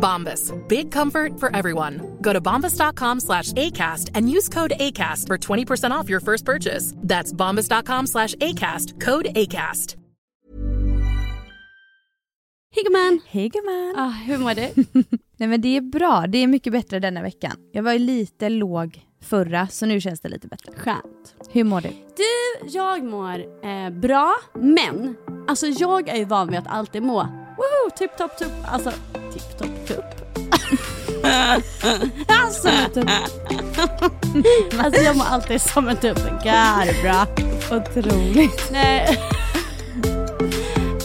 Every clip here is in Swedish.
Bombas. Big comfort for everyone. Go to bombas.com slash ACAST and use code ACAST for 20% off your first purchase. That's bombas.com slash ACAST. Code ACAST. Hej gumman! Hej gumman! Ah, hur mår du? Nej men det är bra, det är mycket bättre denna veckan. Jag var ju lite låg förra, så nu känns det lite bättre. Skönt. Hur mår du? Du, jag mår eh, bra, men alltså jag är ju van vid att alltid må woho, tipp topp tupp, alltså tipp topp tupp. alltså, alltså jag mår alltid som en tupp, bra. Otroligt. Nej.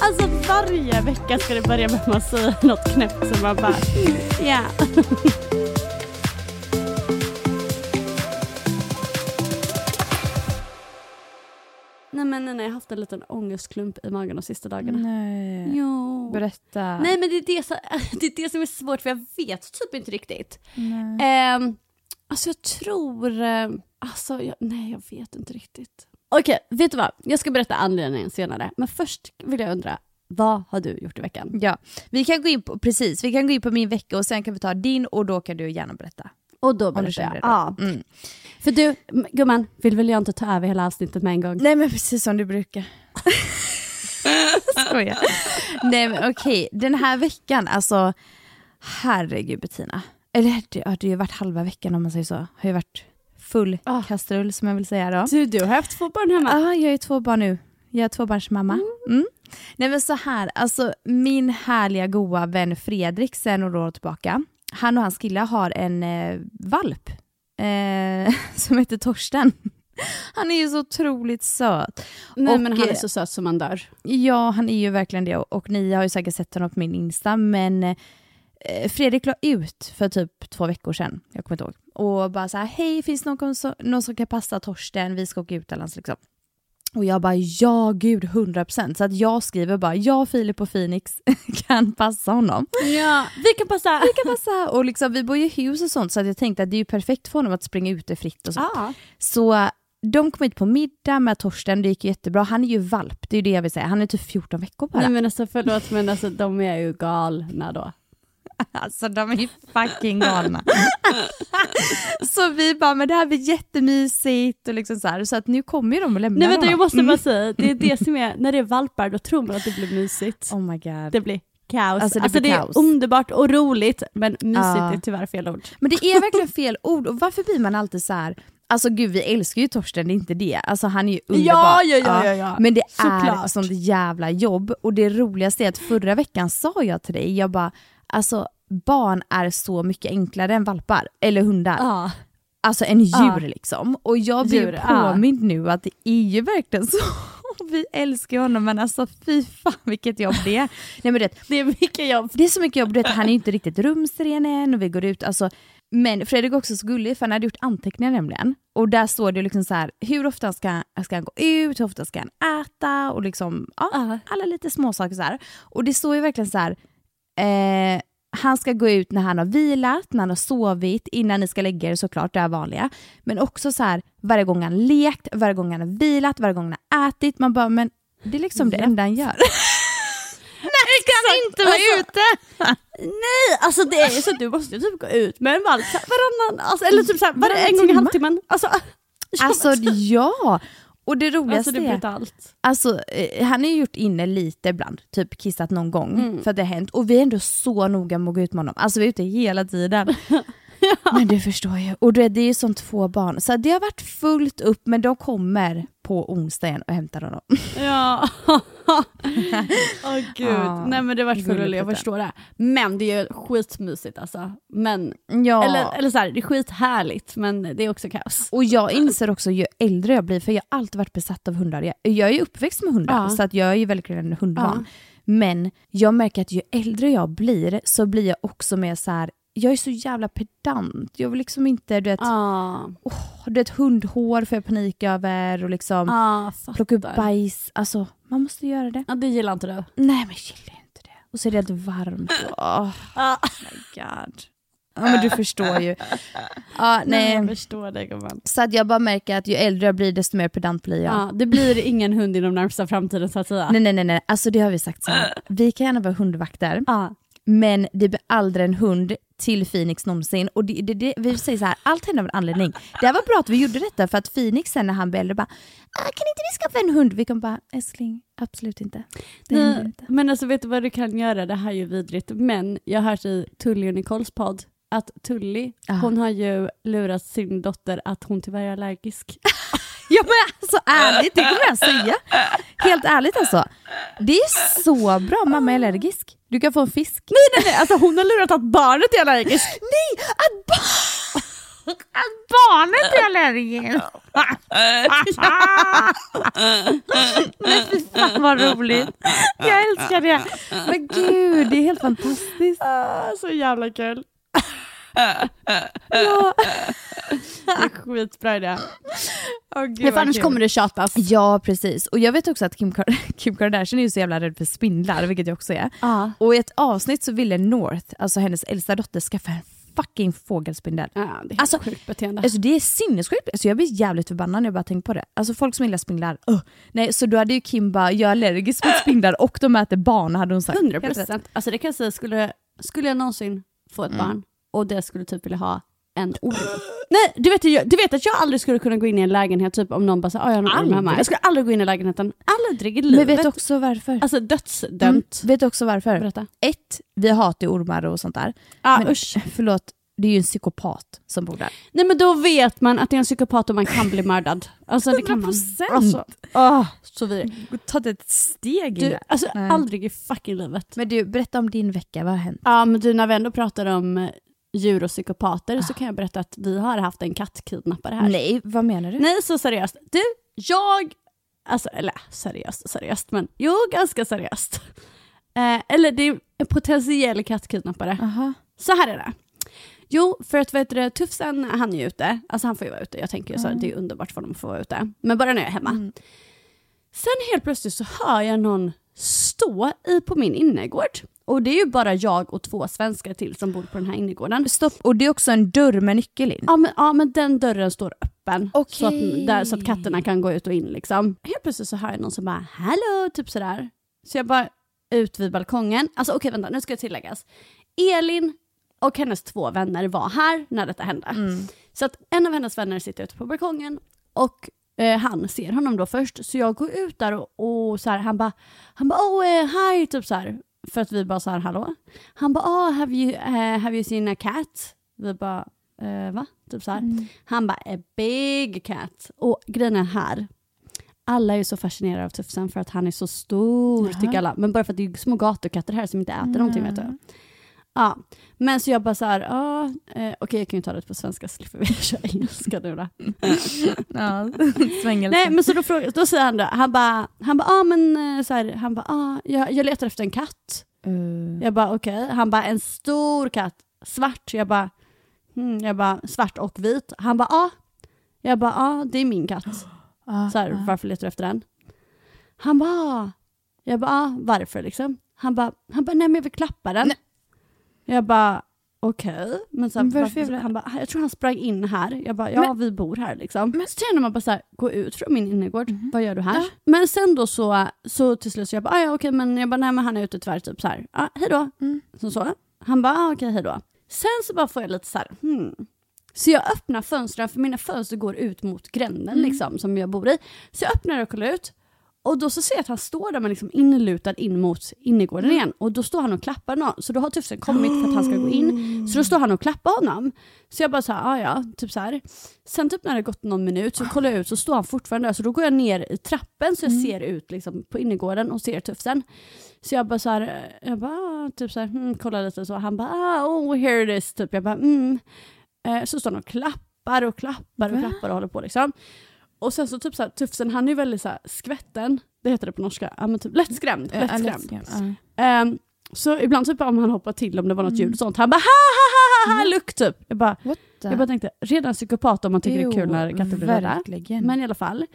Alltså varje vecka ska det börja med att man säger något knäppt som man bara, ja. Nej men nej, nej, jag har haft en liten ångestklump i magen de sista dagarna. Nej. Jo. Berätta. Nej men det är det, som, det är det som är svårt för jag vet typ inte riktigt. Nej. Um, alltså jag tror, eh, alltså jag, nej jag vet inte riktigt. Okej, vet du vad? Jag ska berätta anledningen senare. Men först vill jag undra, vad har du gjort i veckan? Ja, vi kan gå in på, precis, vi kan gå in på min vecka och sen kan vi ta din och då kan du gärna berätta. Och då berättar jag. det. Ja. Mm. För du, gumman, vill väl jag inte ta över hela avsnittet med en gång? Nej men precis som du brukar. Skojar. Nej men okej, den här veckan, alltså herregud Bettina. Eller det, det har ju varit halva veckan om man säger så. Har ju varit full Ah. kastrull som jag vill säga då. Du, du har haft två barn hemma. Ja, jag är två barn nu. Jag är tvåbarnsmamma. Mm. Nej men så här, alltså min härliga goa vän Fredrik sen några år tillbaka, han och hans kille har en eh, valp eh, som heter Torsten. Han är ju så otroligt söt. Nej Och, men han är eh, så söt som man dör. Ja, han är ju verkligen det och, och ni har ju säkert sett honom på min Insta, men eh, Fredrik la ut för typ två veckor sedan, jag kommer inte ihåg, och bara så här, hej, finns någon, som- någon som kan passa Torsten, vi ska åka utomlands liksom. Och jag bara, ja gud, 100%. Så att jag skriver bara, ja Filip och Phoenix kan passa honom. Ja, vi kan passa. Vi kan passa. Och liksom, vi bor ju i hus och sånt, så jag tänkte att det är ju perfekt för honom att springa ute fritt och så. Ja. Så de kom hit på middag med Torsten, det gick jättebra. Han är ju valp, det är ju det jag vill säga. Han är typ 14 veckor bara. Nej men alltså förlåt men alltså de är ju galna då. Alltså de är ju fucking galna. så vi bara, men det här blir jättemysigt och liksom så här. Så att nu kommer ju de att lämna Nej vänta jag måste bara säga, det är det som är, när det är valpar då tror man att det blir mysigt. Oh my god. Det blir kaos. Alltså, Alltså det det, blir är kaos. underbart och roligt men mysigt Ja. är tyvärr fel ord. Men det är verkligen fel ord och varför blir man alltid så här, alltså gud vi älskar ju Torsten, det är inte det. Alltså han är ju underbar. Ja, ja, ja, ja, ja. Men det är Såklart. sånt jävla jobb och det roligaste är att förra veckan sa jag till dig, jag bara, alltså barn är så mycket enklare än valpar, eller hundar. Ja. Alltså en djur Ja. liksom. Och jag blir Djur, ja. påmind nu att det är ju verkligen så. Vi älskar honom men alltså fy fan vilket jobb det är. Nej, men det, Det är mycket jobb. det är så mycket jobb, du vet, han är ju inte riktigt rumsren än och vi går ut, alltså Men Fredrik är också så gullig för han hade gjort anteckningar nämligen. Och där står det liksom så här, hur ofta ska, ska han gå ut, hur ofta ska han äta och liksom, ja, alla lite småsaker så här. Och det står ju verkligen så här, eh, han ska gå ut när han har vilat, när han har sovit, innan ni ska lägga er såklart, det är vanliga. Men också så här, varje gång han lekt, varje gång han har vilat, varje gång han har ätit. Man bara, men det är liksom det enda han gör. Nej, kan inte vara Alltså, ute! Nej, alltså det är så du måste typ gå ut med en valp varannan, alltså, eller typ så här, var, en gång i timme. halvtimmen. Alltså, Alltså ja! Och det roligaste alltså det är, allt. alltså, eh, han har ju gjort inne lite ibland, typ kissat någon gång Mm. för att det har hänt. Och vi är ändå så noga med att gå ut med honom. Alltså vi är ute hela tiden. Men du förstår ju. Och det är ju som två barn. Så det har varit fullt upp men de kommer på onsdagen och hämtar honom. Ja. Åh gud. Ja, Nej men det var gulligt kul, jag förstår det. Men det är ju skitmysigt alltså. Men, Ja. eller, eller så här, det är skithärligt men det är också kaos. Och jag inser också ju äldre jag blir, för jag har alltid varit besatt av hundar. Jag, jag är ju uppväxt med hundar, Ja. så att jag är ju verkligen hundvan. Ja. Men jag märker att ju äldre jag blir så blir jag också mer så här. Jag är så jävla pedant. Jag vill liksom inte, du vet, Ja, du vet hundhår får jag panik över och liksom ja plocka upp bajs. Alltså, man måste göra det. Ja, det gillar inte du. Nej men jag gillar inte det. Och så är det helt varmt. Oh Ja. my god. Ja men du förstår ju. Ja, Nej, jag förstår det gumman. Så att jag bara märker att ju äldre jag blir desto mer pedant blir jag. Ja, det blir ingen hund inom närmsta framtiden så att säga. Nej nej nej, nej. alltså det har vi sagt så här. Vi kan gärna vara hundvakter, Ja. Men det blir aldrig en hund till Phoenix någonsin. Och det, det, det, vi säger så här, allt händer av en anledning. Det var bra att vi gjorde detta för att Phoenix sen när han blev äldre bara, ah, kan inte vi skaffa en hund? Vi kan bara, älskling, absolut inte. Det Nej, inte. men alltså vet du vad du kan göra? Det här är ju vidrigt. Men jag har hört i Tully och Nicoles podd att Tully, Ja. hon har ju lurat sin dotter att hon tyvärr är allergisk. Ja men alltså ärligt, det kommer jag säga. Helt ärligt alltså. Det är så bra, mamma är allergisk. Du kan få en fisk. Nej nej nej, alltså hon har lurat att barnet är allergisk. Nej, att, ba att barnet är allergisk. Men fy fan vad roligt. Jag älskar det. Men gud, det är helt fantastiskt. Ah, så jävla kul. Ja. Skitbra idé. Oh, gud, Ja, för annars kommer det tjatas. Ja, precis. Och jag vet också att Kim, Kar- Kim Kardashian är ju så jävla rädd för spindlar, vilket jag också är. Ja. Och i ett avsnitt så ville North, alltså hennes äldsta dotter, skaffa en fucking fågelspindel. Ja, det är Alltså, sjukt beteende. Alltså det är sinnessjukt. Alltså jag blir jävligt förbannad när jag bara tänker på det. Alltså folk som gillar spindlar, uh. Nej, så då hade ju Kim bara, jag är allergisk mot spindlar och de äter barn, hade hon sagt. 100 Helt rätt. procent. Alltså det kan jag säga, skulle, skulle jag någonsin få ett barn och det skulle typ vilja ha en orm. Nej, du vet, du vet att jag aldrig skulle kunna gå in i en lägenhet typ om någon bara sa "Ah, jag har en orm hemma. Jag skulle aldrig gå in i lägenheten, aldrig i livet. Men vet du också varför? Alltså Mm. dödsdömt. Vet du också varför? Berätta. Ett, vi hatar ju ormar och sånt där. Ah, Men- usch. Förlåt, det är ju en psykopat som bor där. Nej men då vet man att det är en psykopat och man kan bli mördad. Alltså det kan man. 100%. Alltså, åh, så vidrigt. Ta ett steg Du, alltså Nej. aldrig i fucking livet. Men du, berätta om din vecka, vad har hänt? Ja men du när vi ändå pratar om eh, djur och psykopater så kan jag berätta att vi har haft en kattkidnappare här. Nej, vad menar du? Nej, så seriöst. Du, jag... Alltså, eller seriöst seriöst, men jo, ganska seriöst. Eh, eller det är en potentiell kattkidnappare. Aha. Så här är det. Jo, för att vet du, Tufsen han är ju ute, alltså han får ju vara ute, jag tänker ju så här, det är underbart för dem att få vara ute. Men bara när jag är hemma. Sen helt plötsligt så hör jag någon stå i, på min innergård. Och det är ju bara jag och två svenskar till som bor på den här innergården. Stopp, och det är också en dörr med nyckel in. Ja men, ja men den dörren står öppen. Okej. Så, att, där, så att katterna kan gå ut och in liksom. Helt plötsligt så hör jag någon som bara hallå, typ sådär. Så jag bara ut vid balkongen. Alltså okej vänta, nu ska det tilläggas. Elin och hennes två vänner var här när detta hände. Så att en av hennes vänner sitter ute på balkongen och eh, han ser honom då först. Så jag går ut där och, och så här, han bara, han bara oh eh, hi, typ så här. För att vi bara så här hallå. Han bara oh have you, eh, have you seen a cat? Vi bara eh, va? Typ så här. Han bara a big cat. Och grejen är här. Alla är ju så fascinerade av Tufsen för att han är så stor tycker alla. Men bara för att det är små gatukatter här som inte äter någonting vet du. Ja, men så jag bara så här, ja, eh, okej jag kan ju ta det på svenska så slipper vi köra engelska nu då. Ja, svengelska. Nej men så då, frågar, då säger han då, han bara, han bara, ah, men eh, så här, han bara, ah, jag, jag letar efter en katt. Uh, Jag bara okej, han bara en stor katt, svart. Jag bara hmm. jag bara svart och vit. Han bara ja. Jag bara ja, det är min katt. Ah, Så här, varför letar du efter den? Han bara "Ah." Jag bara ah, varför liksom? Han bara, han bara nej men jag vill klappa den. Nej. Jag bara okej. Men så här, Men varför varför, han bara, jag tror han sprang in här. Jag bara, ja vi bor här liksom. Men så känner man bara så här, gå ut från min innergård. Vad gör du här? Ja. Men sen då så, så till slut så jag bara, ah, ja okej men jag bara, nej men han är ute tyvärr typ så här. Ah, hej då. Mm. Så så. Han bara, ah, okej hej då. Sen så bara får jag lite så här, hmm. Så jag öppnar fönstren, för mina fönster går ut mot gränden Mm. liksom, som jag bor i. Så jag öppnar och kollar ut. Och då så ser jag att han står där men liksom inlutad in mot innergården Mm. igen. Och då står han och klappar någon. Så då har tufsen kommit för att han ska gå in. Så då står han och klappar honom. Så jag bara så här, ah, ja, typ så här. Sen typ när det gått någon minut så kollar jag ut så står han fortfarande där. Så då går jag ner i trappen så jag ser ut liksom på innergården och ser tufsen. Så jag bara så här, jag bara, ah, typ så här, hmm, kollar lite så. Han bara, ah, oh here it is, typ. Jag bara, mm. Eh, så står han och klappar och klappar och klappar och håller på liksom. Och sen så typ så här, tufsen, han är ju väldigt så här, skvätten, det heter det på norska, ja, men typ lättskrämd. Ja, lättskrämd. lättskrämd, ja. Ehm, så ibland typ om han hoppar till om det var något ljud och sånt, han bara ha ha ha ha luck typ. Jag bara, jag bara tänkte, redan psykopat om man tycker det är kul när Jo, katter blir rädda. Men i alla fall.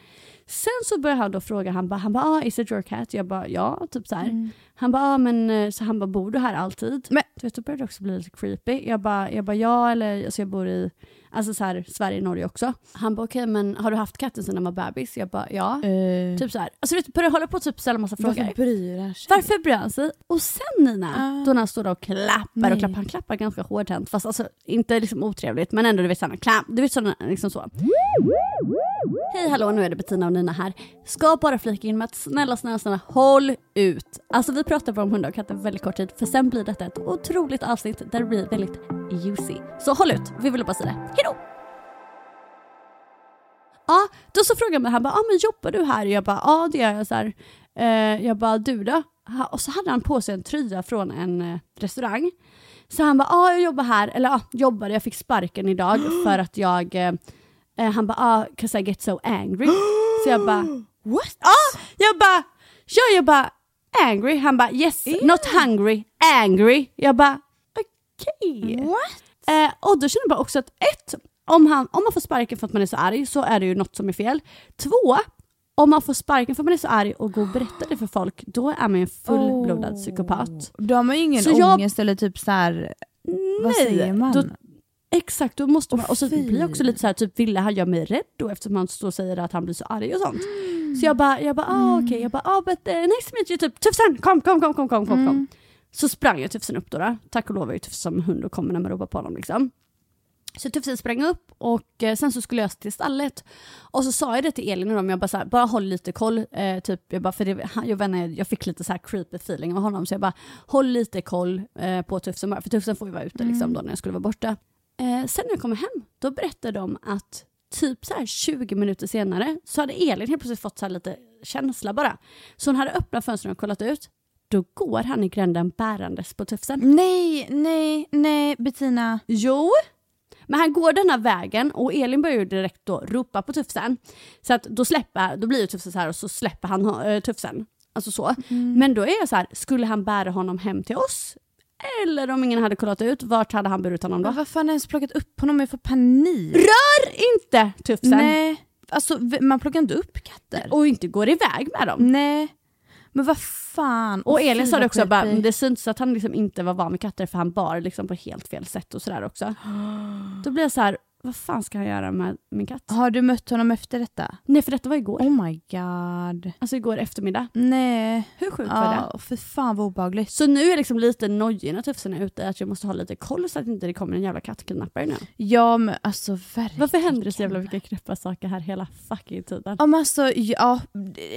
Sen så börjar han då fråga, han bara, han bara ah, is it your cat? Jag bara ja, typ så. Mm. Han bara, ah, men eh, så han bara, bor du här alltid? Men- du vet, då började det också bli lite creepy. Jag bara, jag bara ja, eller alltså jag bor i, alltså så här, Sverige, Norge också. Han bara, okej men har du haft katten sedan den var bebis? Jag bara, ja. Eh, Typ så här. Alltså du vet, började hålla på och typ ställa massa frågor. varför bryr han sig? Varför bryr han sig? Och sen Nina, Ah. då när han står där och klappar Nej. och klappar, han klappar ganska hårdhänt, fast alltså inte liksom otrevligt, men ändå du vet såhär, klapp, du vet sådana, liksom så. Hej hallå, nu är det Bettina och Nina här. Ska bara flika in med att snälla, snälla, snälla håll ut. Alltså vi pratar bara om hundar och katter väldigt kort tid, för sen blir detta ett otroligt avsnitt där det blir väldigt juicy. Så håll ut, vi vill bara säga det. Hejdå! Ja, då så frågade han mig, han bara, ah, men jobbar du här? Jag bara, ja det gör jag. Så här. Eh, jag bara, du då? Och så hade han på sig en tröja från en eh, restaurang. Så han bara, ja jag jobbar här, eller ja, jobbade, jag fick sparken idag för att jag, eh, eh, han bara, ah, 'cause I get so angry. Så jag bara, What? ja, jag bara, ja jag bara, angry. Han bara, yes, not hungry, angry. Jag bara, okej. What? Eh, och då känner jag bara också att ett, om, han, om man får sparken för att man är så arg så är det ju något som är fel. Två, om man får sparken för att man är så arg och går och berättar det för folk, då är man ju en fullblodad psykopat. Då har man ju ingen Så jag- ångest eller typ så här. vad säger man? Då, exakt, då måste man, och så blir jag också lite så här, typ ville han göra mig rädd då eftersom han står och säger att han blir så arg och sånt. Så jag bara, jag bara, ah okej, jag bara, ah but uh, nice to meet you, typ Tufsen, kom, kom, kom, kom, kom, kom, kom. Så sprang jag Tufsen upp då, då. tack och lov är ju Tufsen som hund och kommer när man ropar på honom liksom. Så Tufsen sprang upp och eh, sen så skulle jag till stallet. Och så sa jag det till Elin och dem, jag bara, så här, bara håll lite koll. Eh, typ, jag, bara, för det, jag, vet inte, jag fick lite så här creepy feeling av honom så jag bara håll lite koll eh, på Tufsen bara, för Tufsen får ju vara ute liksom, då, när jag skulle vara borta. Eh, sen när jag kommer hem, då berättade de att typ så här 20 minuter senare så hade Elin helt plötsligt fått så lite känsla bara. Så hon hade öppnat fönstren och kollat ut. Då går han i gränden bärandes på Tufsen. Nej, nej, nej Bettina. Jo, men han går denna vägen och Elin börjar ju direkt då ropa på Tufsen. Så att då släpper, då blir ju Tufsen så här och så släpper han äh, Tufsen. Alltså så. Men då är jag så här, skulle han bära honom hem till oss? Eller om ingen hade kollat ut, vart hade han burit honom då? Men varför har han ens plockat upp honom? Jag får panik. Rör inte Tufsen! Nej, alltså man plockar inte upp katter. Och inte går iväg med dem. Nej. Men vad fan. Och Elin sa det också, bara, det syntes att han liksom inte var van vid katter för han bar liksom på helt fel sätt och sådär också. Då blir jag så här, vad fan ska han göra med min katt? Har du mött honom efter detta? Nej för detta var igår. Oh my god. Alltså igår eftermiddag. Nej. Hur sjukt var det? Ja, för fan vad obehagligt. Så nu är jag liksom lite nojig när Tufsen är ute, att jag måste ha lite koll så att inte det kommer en jävla kattkidnappare nu. Ja men alltså verkligen. Varför händer det så jävla mycket knäppa saker här hela fucking tiden? Ja men alltså, ja,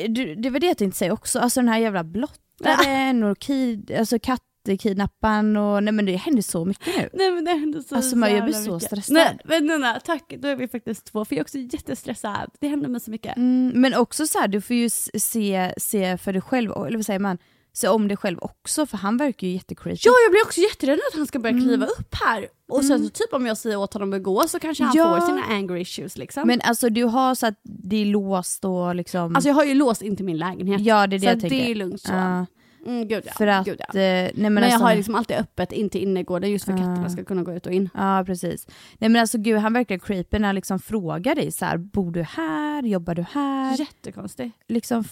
det, det var det jag tänkte säga också. Alltså den här jävla blottaren och kid, alltså kattkidnapparen och nej men det händer så mycket nu. Nej men det händer så Alltså, man- jag blir så mycket. stressad. Nej men Nina, tack, då är vi faktiskt två för jag är också jättestressad. Det händer mig så mycket. Mm, men också så här, du får ju se, se för dig själv, eller vad säger man, se om dig själv också för han verkar ju jättecreepy. Ja jag blir också jätterädd att han ska börja kliva upp här. Och sen så typ om jag säger åt honom att gå så kanske han Ja. får sina anger issues liksom. Men alltså du har så att det är låst och liksom... Alltså jag har ju låst in till min lägenhet. ja det är det så jag tänker. det är lugnt så. Ja. Mm, gud ja. För att, gud ja. eh, nej men, Men, jag alltså, har liksom alltid öppet in till innergården just för Ah. katterna ska kunna gå ut och in. Ja precis. Nej men alltså gud han verkar creepy när han liksom frågar dig så här, bor du här, jobbar du här? Jättekonstigt. Liksom,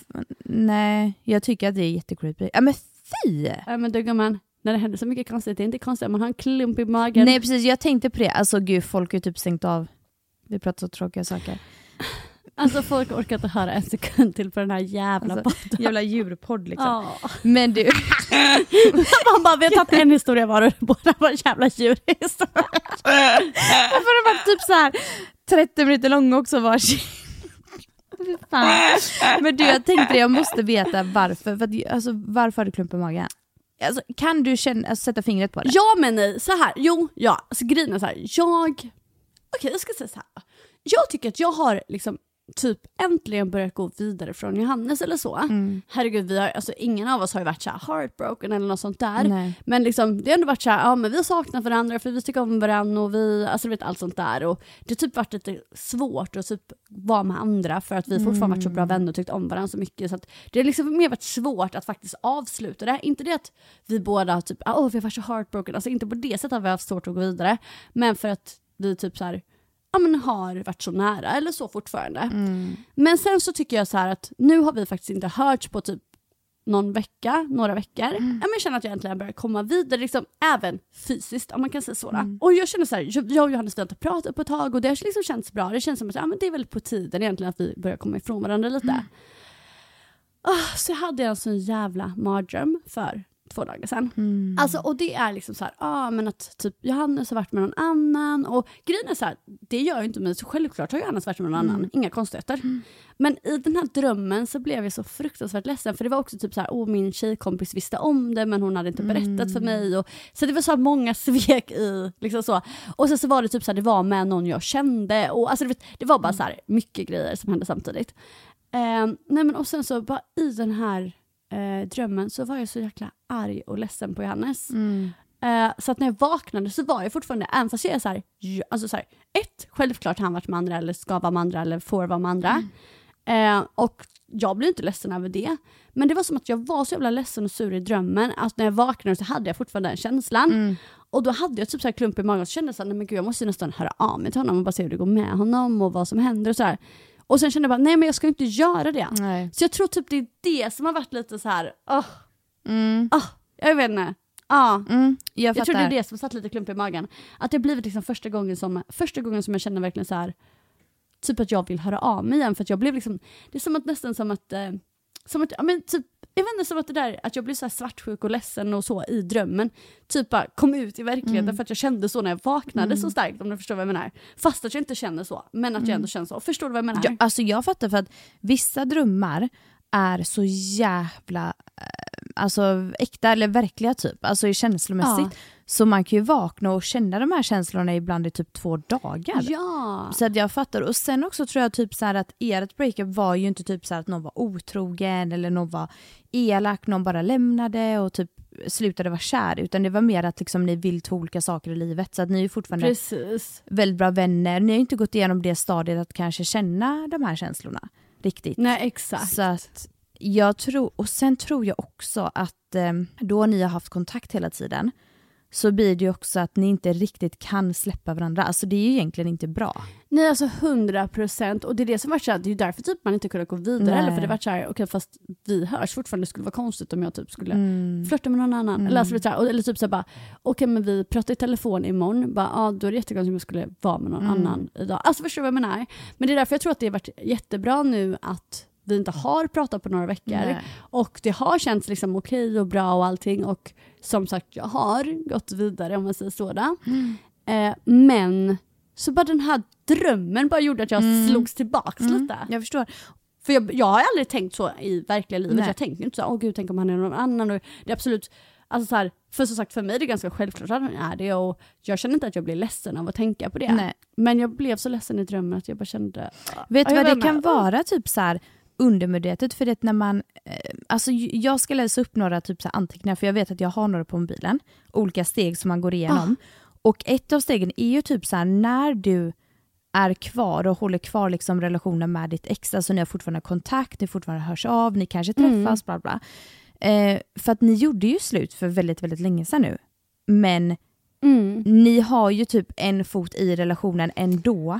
nej jag tycker att det är jättecreepy. Ja men fy! Ja men du gumman, när det händer så mycket konstigt, det är inte konstigt att man har en klump i magen. Nej precis, jag tänkte på det. Alltså gud folk ju typ stängt av. Vi pratar så tråkiga saker. Alltså folk orkar inte höra en sekund till på den här jävla Alltså, podden. Jävla djurpodd liksom. Ja. Men du, Man bara, vi har tagit en historia var och båda var jävla djurhistorier. varför har det varit typ så här 30 minuter långa också varsin? Fan. Men du jag tänkte jag måste veta varför. För att, alltså, varför har du klump i magen? Alltså, kan du känna, alltså, sätta fingret på det? Ja men nej, så här. jo, ja, alltså grejen är så här. jag, okej jag ska säga så här. jag tycker att jag har liksom typ äntligen börjat gå vidare från Johannes eller så. Mm. Herregud, vi har, alltså, ingen av oss har ju varit så här heartbroken eller något sånt där. Nej. Men liksom, det har ändå varit så här, ja men vi har saknat varandra för vi tycker om varandra och vi, alltså vet allt sånt där. Och det har typ varit lite svårt att typ vara med andra för att vi fortfarande varit så bra vänner och tyckt om varandra så mycket. Så det har liksom mer varit svårt att faktiskt avsluta det. Inte det att vi båda har typ, åh vi har varit så heartbroken, alltså inte på det sättet har vi haft svårt att gå vidare. Men för att vi typ så här, ja men har varit så nära eller så fortfarande. Men sen så tycker jag så här att nu har vi faktiskt inte hörts på typ någon vecka, några veckor. Ja, men jag känner att jag äntligen börjar komma vidare, liksom, även fysiskt om man kan säga så. då. Och jag känner så här, jag och Johannes vi har inte pratat på ett tag och det har liksom känts bra. Det känns som att ja, men det är väl på tiden egentligen att vi börjar komma ifrån varandra lite. Ah, så jag hade en sån jävla mardröm för två dagar sedan. Alltså, och det är liksom så här, ah, men att typ Johannes har varit med någon annan och grejen är så här, det gör ju inte mig så självklart har Johannes varit med någon annan, inga konstigheter. Men i den här drömmen så blev jag så fruktansvärt ledsen för det var också typ så här, åh min tjejkompis visste om det men hon hade inte berättat för mig. Och, så det var så många svek i, liksom så. Och sen så var det typ så här, det var med någon jag kände och alltså, vet, det var bara så här mycket grejer som hände samtidigt. Eh, nej men och sen så bara i den här eh, drömmen så var jag så jäkla arg och ledsen på Johannes. Eh, så att när jag vaknade så var jag fortfarande, även fast jag är så här, ju- alltså så här, ett, självklart har han varit med andra eller ska vara med andra eller får vara med andra. Eh, och jag blir inte ledsen över det. Men det var som att jag var så jävla ledsen och sur i drömmen att när jag vaknade så hade jag fortfarande den känslan. Och då hade jag typ så här klump i magen och så kände jag så här, nej men gud jag måste nästan höra av mig till honom och bara se hur det går med honom och vad som händer och så här. Och sen kände jag bara, nej men jag ska inte göra det. Nej. Så jag tror typ det är det som har varit lite så här, åh, Mm. åh, jag vet inte. Ja. Mm, jag Jag tror det är det som satt lite klump i magen. Att det har blivit liksom första gången som, första gången som jag känner verkligen så här, typ att jag vill höra av mig igen. För att jag blev liksom, det är som att nästan som att, eh, som att, ja men typ, jag vet inte, som att det där, att jag blev så här svartsjuk och ledsen och så i drömmen, typ bara kom ut i verkligheten för att jag kände så när jag vaknade så starkt om du förstår vad jag menar. Fast att jag inte känner så, men att jag ändå känner så. Förstår du vad jag menar? Ja, alltså jag fattar för att vissa drömmar är så jävla alltså, äkta eller verkliga typ, alltså känslomässigt. Så man kan ju vakna och känna de här känslorna ibland i typ två dagar. Ja. Så att jag fattar. Och sen också tror jag typ så här att ert breakup var ju inte typ så att någon var otrogen eller någon var elak, någon bara lämnade och typ slutade vara kär. Utan det var mer att liksom ni vill två olika saker i livet. Så att ni är fortfarande Precis. väldigt bra vänner. Ni har inte gått igenom det stadiet att kanske känna de här känslorna riktigt. Nej exakt. Så att jag tror, och sen tror jag också att eh, då ni har haft kontakt hela tiden så blir det ju också att ni inte riktigt kan släppa varandra. Alltså det är ju egentligen inte bra. Nej alltså 100 procent och det är det som varit såhär, det är ju därför typ man inte kunnat gå vidare Nej. heller för det var såhär, okej fast vi hörs fortfarande, det skulle vara konstigt om jag typ skulle Mm. flörta med någon annan. Eller, alltså, så här, eller typ såhär bara, okej men vi pratar i telefon imorgon, bara, ja då är det jättekonstigt om jag skulle vara med någon Mm. annan idag. Alltså förstår du vad jag menar? Men det är därför jag tror att det har varit jättebra nu att vi inte har pratat på några veckor. Nej. Och det har känts liksom okej och bra och allting och som sagt jag har gått vidare om man säger så. då. Eh, men så bara den här drömmen bara gjorde att jag slogs tillbaks lite. Jag förstår. För jag, jag har aldrig tänkt så i verkliga livet. Nej. Jag tänker inte så, åh gud tänk om han är någon annan. Och det är absolut, alltså så här, för som sagt för mig är det ganska självklart att han är det och jag känner inte att jag blir ledsen av att tänka på det. Nej. Men jag blev så ledsen i drömmen att jag bara kände, Vet du vad det kan vara typ så här undermedvetet? För det när man, eh, alltså jag ska läsa upp några typ så anteckningar för jag vet att jag har några på mobilen. Olika steg som man går igenom. Och ett av stegen är ju typ så här när du är kvar och håller kvar liksom relationen med ditt ex, alltså ni har fortfarande kontakt, ni fortfarande hörs av, ni kanske träffas, bla bla. Eh, för att ni gjorde ju slut för väldigt, väldigt länge sedan nu. Men Mm. ni har ju typ en fot i relationen ändå.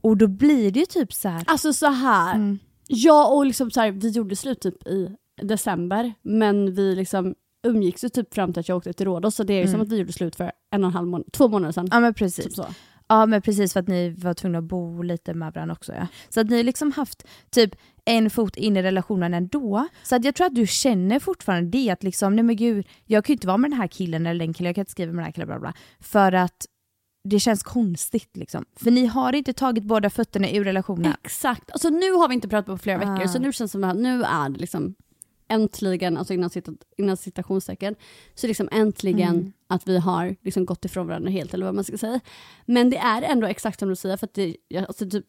Och då blir det ju typ så här. Alltså så här. Mm. Ja och liksom så här, vi gjorde slut typ i december men vi liksom umgicks ju typ fram till att jag åkte till Rhodos så det är ju som att vi gjorde slut för en och en halv månad, två månader sedan. Ja men Typ precis. så. Ja men precis för att ni var tvungna att bo lite med varandra också ja. Så att ni liksom haft typ en fot in i relationen ändå. Så att jag tror att du känner fortfarande det att liksom, nej men gud, jag kan ju inte vara med den här killen eller den killen, jag kan inte skriva med den här killen bla bla. För att det känns konstigt liksom. För ni har inte tagit båda fötterna ur relationen. Exakt. Alltså nu har vi inte pratat på flera veckor Ah. så nu känns det som att nu är det liksom äntligen, alltså innan, cita, innan citationstecken, så liksom äntligen Mm. att vi har liksom gått ifrån varandra helt eller vad man ska säga. Men det är ändå exakt som du säger för att det, alltså typ,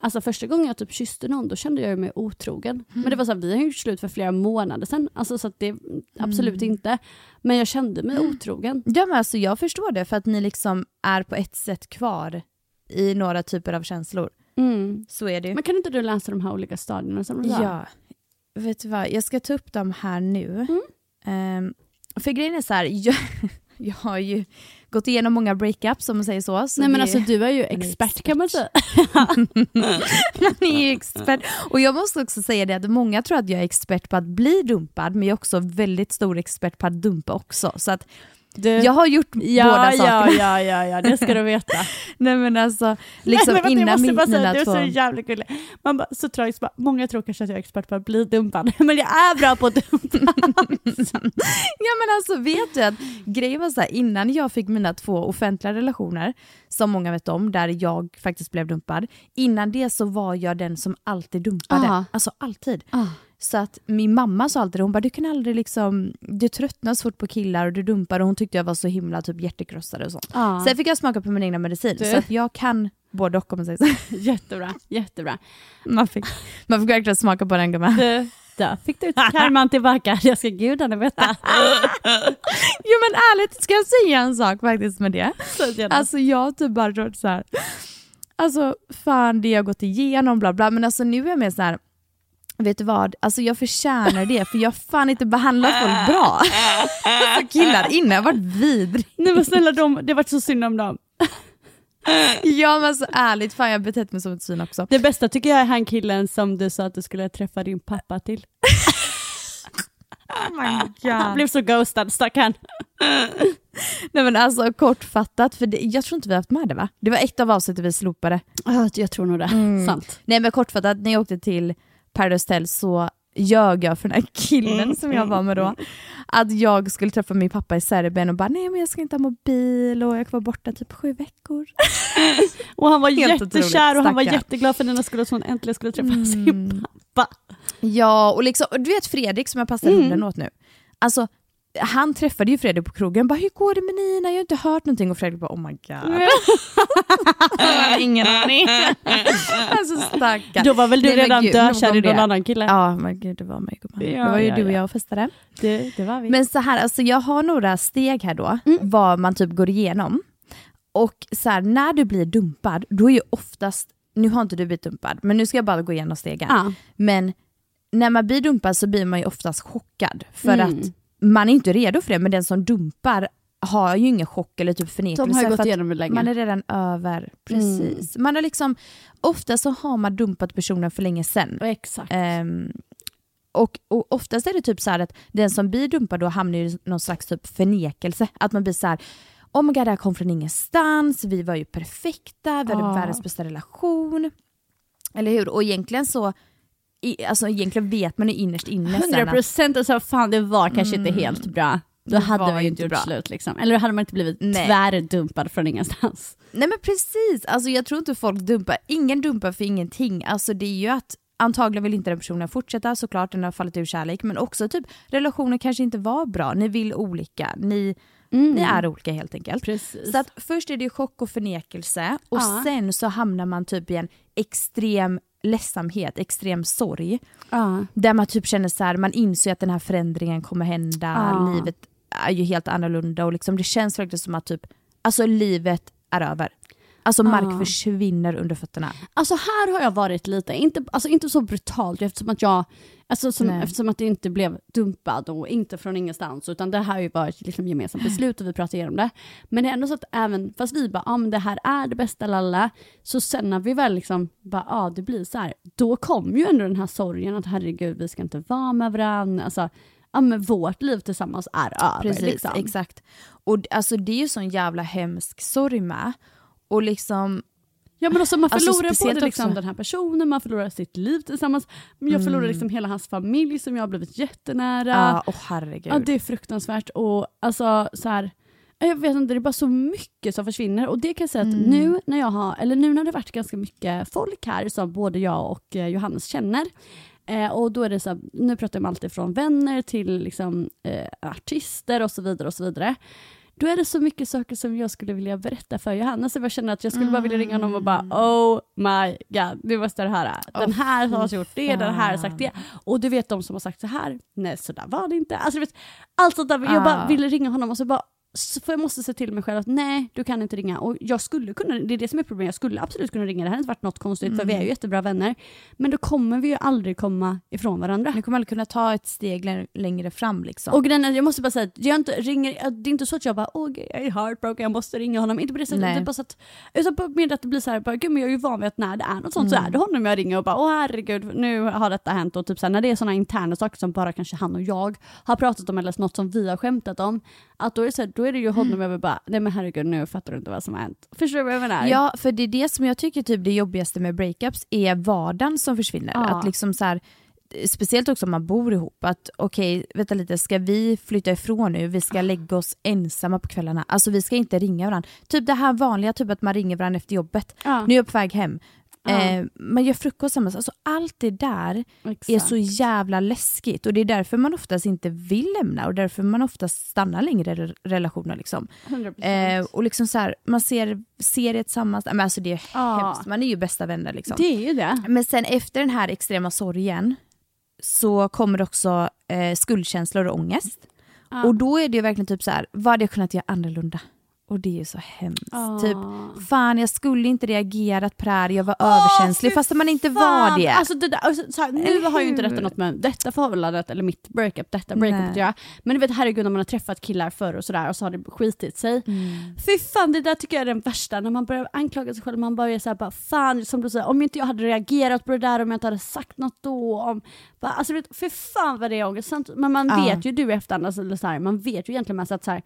Alltså första gången jag typ kysste någon då kände jag mig otrogen. Men det var så här, vi har gjort slut för flera månader sedan. Alltså så att det absolut inte. Men jag kände mig otrogen. Ja men alltså jag förstår det för att ni liksom är på ett sätt kvar i några typer av känslor. Mm. Så är det ju. Men kan inte du läsa de här olika stadierna som du sa? Ja. Vet du vad, jag ska ta upp dem här nu. Mm. Ehm, för grejen är så här, jag, jag har ju gått igenom många breakups om man säger så. så Nej men alltså du är ju expert kan man säga. Man är ju expert. Och jag måste också säga det att många tror att jag är expert på att bli dumpad men jag är också väldigt stor expert på att dumpa också. Så att Du, jag har gjort ja, båda ja, sakerna. ja, ja, ja, det ska du veta. Nej men alltså, liksom Nej, men innan jag måste bara säga, mina du är så jävla gullig. Man bara, så tragiskt, bara, många tror kanske att jag är expert på att bli dumpad, men jag är bra på att dumpa. Ja men alltså vet du att grejen var så här, innan jag fick mina två offentliga relationer, som många vet om, där jag faktiskt blev dumpad, innan det så var jag den som alltid dumpade. Ah. Alltså alltid. Så att min mamma sa alltid hon bara du kan aldrig liksom, du tröttnar så fort på killar och du dumpar och hon tyckte jag var så himla typ hjärtekrossad och sånt. Ja. Sen fick jag smaka på min egna medicin Du. så att jag kan både och om man säger så. Jättebra, jättebra. Man fick, man fick verkligen smaka på den gumman. Där fick du karman tillbaka, jag ska gudarna veta. Jo men ärligt, ska jag säga en sak faktiskt med det? Alltså jag har typ bara trott så här. Alltså fan det jag gått igenom bla bla men alltså nu är jag mer så här. Vet du vad, alltså jag förtjänar det för jag har fan inte behandlat folk bra. Alltså killar innan har varit vidrig. Nej men snälla, de, det var så synd om dem. Ja men så ärligt, fan jag har betett mig som ett svin också. Det bästa tycker jag är han killen som du sa att du skulle träffa din pappa till. Oh my Han God. blev så ghostad, stackarn. Nej men alltså kortfattat, för det, jag tror inte vi har haft med det va? Det var ett av avsnitten vi slopade. Jag tror nog det. Sant. Nej men kortfattat, när jag åkte till Paradise Hotel så ljög jag för den här killen som jag var med då. Att jag skulle träffa min pappa i Serbien och bara nej men jag ska inte ha mobil och jag var borta typ sju veckor. Och han var Helt jättekär och han var jätteglad för denna skulle att hon äntligen skulle träffa sin pappa. Ja och liksom, och du vet Fredrik som jag passar Mm. hunden åt nu. Alltså han träffade ju Fredrik på krogen bara hur går det med Nina? Jag har inte hört någonting och Fredrik bara oh my god. Ingen aning. alltså stackarn. Då var väl du Nej, redan dökär i någon annan kille? Ja men gud det var mig gumman. Ja, det var ju ja, du och ja. jag och festade. Det, det var vi. Men så här, alltså jag har några steg här då, vad man typ går igenom. Och så här, när du blir dumpad, då är ju oftast, nu har inte du blivit dumpad, men nu ska jag bara gå igenom stegen. Ja. Men när man blir dumpad så blir man ju oftast chockad. För Mm. att man är inte redo för det, men den som dumpar har ju ingen chock eller typ förnekelse. De har ju gått igenom det länge. Man är redan över, precis. Man har liksom, ofta så har man dumpat personen för länge sedan. Exakt. Ehm, och, och oftast är det typ så här att den som blir dumpad då hamnar i någon slags typ förnekelse. Att man blir så här, oh my god det här kom från ingenstans, vi var ju perfekta, vi hade Ja. världens bästa relation. Eller hur? Och egentligen så, i, alltså egentligen vet man ju innerst inne sen 100 att procent och så fan det var kanske inte helt bra. Då Det hade vi ju inte gjort slut liksom. Eller då hade man inte blivit Nej. tvärdumpad från ingenstans. Nej men precis, alltså jag tror inte folk dumpar, ingen dumpar för ingenting. Alltså det är ju att antagligen vill inte den personen fortsätta såklart, den har fallit ur kärlek, men också typ relationen kanske inte var bra, ni vill olika, ni, ni är olika helt enkelt. Precis. Så att först är det chock och förnekelse och Ja. sen så hamnar man typ i en extrem ledsamhet, extrem sorg. ja. Där man typ känner så här, man inser att den här förändringen kommer hända, Ja. livet är ju helt annorlunda och liksom det känns verkligen som att typ, alltså livet är över. Alltså mark Ah. försvinner under fötterna. Alltså här har jag varit lite, inte, alltså inte så brutalt eftersom att jag, alltså som, eftersom att det inte blev dumpad och inte från ingenstans utan det här har ju varit liksom gemensamt beslut och vi pratar igenom det. Men det är ändå så att även, fast vi bara, ja ah, men det här är det bästa lalla, så sen när vi väl liksom bara, ja ah, det blir så här, då kommer ju ändå den här sorgen att herregud vi ska inte vara med varandra, alltså ja men vårt liv tillsammans är över. Precis, liksom. exakt. Och alltså det är ju sån jävla hemsk sorg med. Och liksom, Ja men också man Alltså, förlorar speciellt både liksom också- den här personen, man förlorar sitt liv tillsammans, men jag förlorar Mm. liksom hela hans familj som jag har blivit jättenära. ja, åh herregud. Ja, det är fruktansvärt och alltså så här, jag vet inte, det är bara så mycket som försvinner och det kan jag säga att Mm. nu när jag har, eller nu när det varit ganska mycket folk här som både jag och eh, Johannes känner eh, och då är det så här, nu pratar jag om allt ifrån vänner till liksom, eh, artister och så vidare och så vidare. Då är det så mycket saker som jag skulle vilja berätta för Johannes. Så jag känner att jag skulle bara vilja ringa honom och bara oh my god, nu måste du höra. Den här har gjort det, den här har sagt det. Och du vet de som har sagt så här, nej så där var det inte. Alltså, vet, allt sånt där, jag bara Ah. ville ringa honom och så bara för jag måste se till mig själv att nej, du kan inte ringa. Och jag skulle kunna, det är det som är problemet, jag skulle absolut kunna ringa, det här hade inte varit något konstigt för vi är ju jättebra vänner. Men då kommer vi ju aldrig komma ifrån varandra. Ni kommer aldrig kunna ta ett steg lä- längre fram liksom. Och grejen jag måste bara säga att jag inte ringer, det är inte så att jag bara åh jag är heartbroken, jag måste ringa honom. Inte på det sättet, Nej. det är bara så att, utan med att det blir så här, bara, gud men jag är ju van vid att när det är något sånt så Mm. är det honom jag ringer och bara åh herregud, nu har detta hänt. Och typ så här, när det är sådana interna saker som bara kanske han och jag har pratat om eller något som vi har skämtat om, att då är det, så här, då är det ju honom jag vill bara, nej men herregud nu fattar du inte vad som har hänt. Förstår du vad jag menar? Ja, för det är det som jag tycker typ det jobbigaste med breakups är vardagen som försvinner. Ja. Att liksom så här, speciellt också om man bor ihop, att okej, vänta lite, ska vi flytta ifrån nu? Vi ska lägga oss ensamma på kvällarna. Alltså vi ska inte ringa varandra. Typ det här vanliga, typ att man ringer varandra efter jobbet. Ja. Nu är jag på väg hem. Eh, man gör frukost tillsammans. Alltså allt det där är Exakt. så jävla läskigt och det är därför man oftast inte vill lämna och därför man oftast stannar längre i re- relationer. Liksom. 100%. Eh, och liksom så här, man ser serier tillsammans, men alltså det är Ja. hemskt, man är ju bästa vänner. Liksom. Det är ju det. Men sen efter den här extrema sorgen så kommer också eh, skuldkänslor och ångest. Ja. Och då är det ju verkligen typ så här, vad hade jag kunnat göra annorlunda? Och det är ju så hemskt. Ja. Typ, fan jag skulle inte reagerat på det här, jag var överkänslig fy fast man inte fan. var det. Alltså det där, alltså, så här, nu har ju inte detta något med detta förhållandet eller mitt breakup, detta breakup Nej. att göra. Men du vet herregud när man har träffat killar förr och sådär och så har det skitit sig. Mm. Fy fan det där tycker jag är den värsta, när man börjar anklaga sig själv, man börjar såhär bara fan som du säger, om inte jag hade reagerat på det där, om jag inte hade sagt något då, om, bara, alltså vet, fy fan vad det är ångestsamt. Men man Ja. vet ju du i efterhand, alltså, eller så här, man vet ju egentligen mest att så här,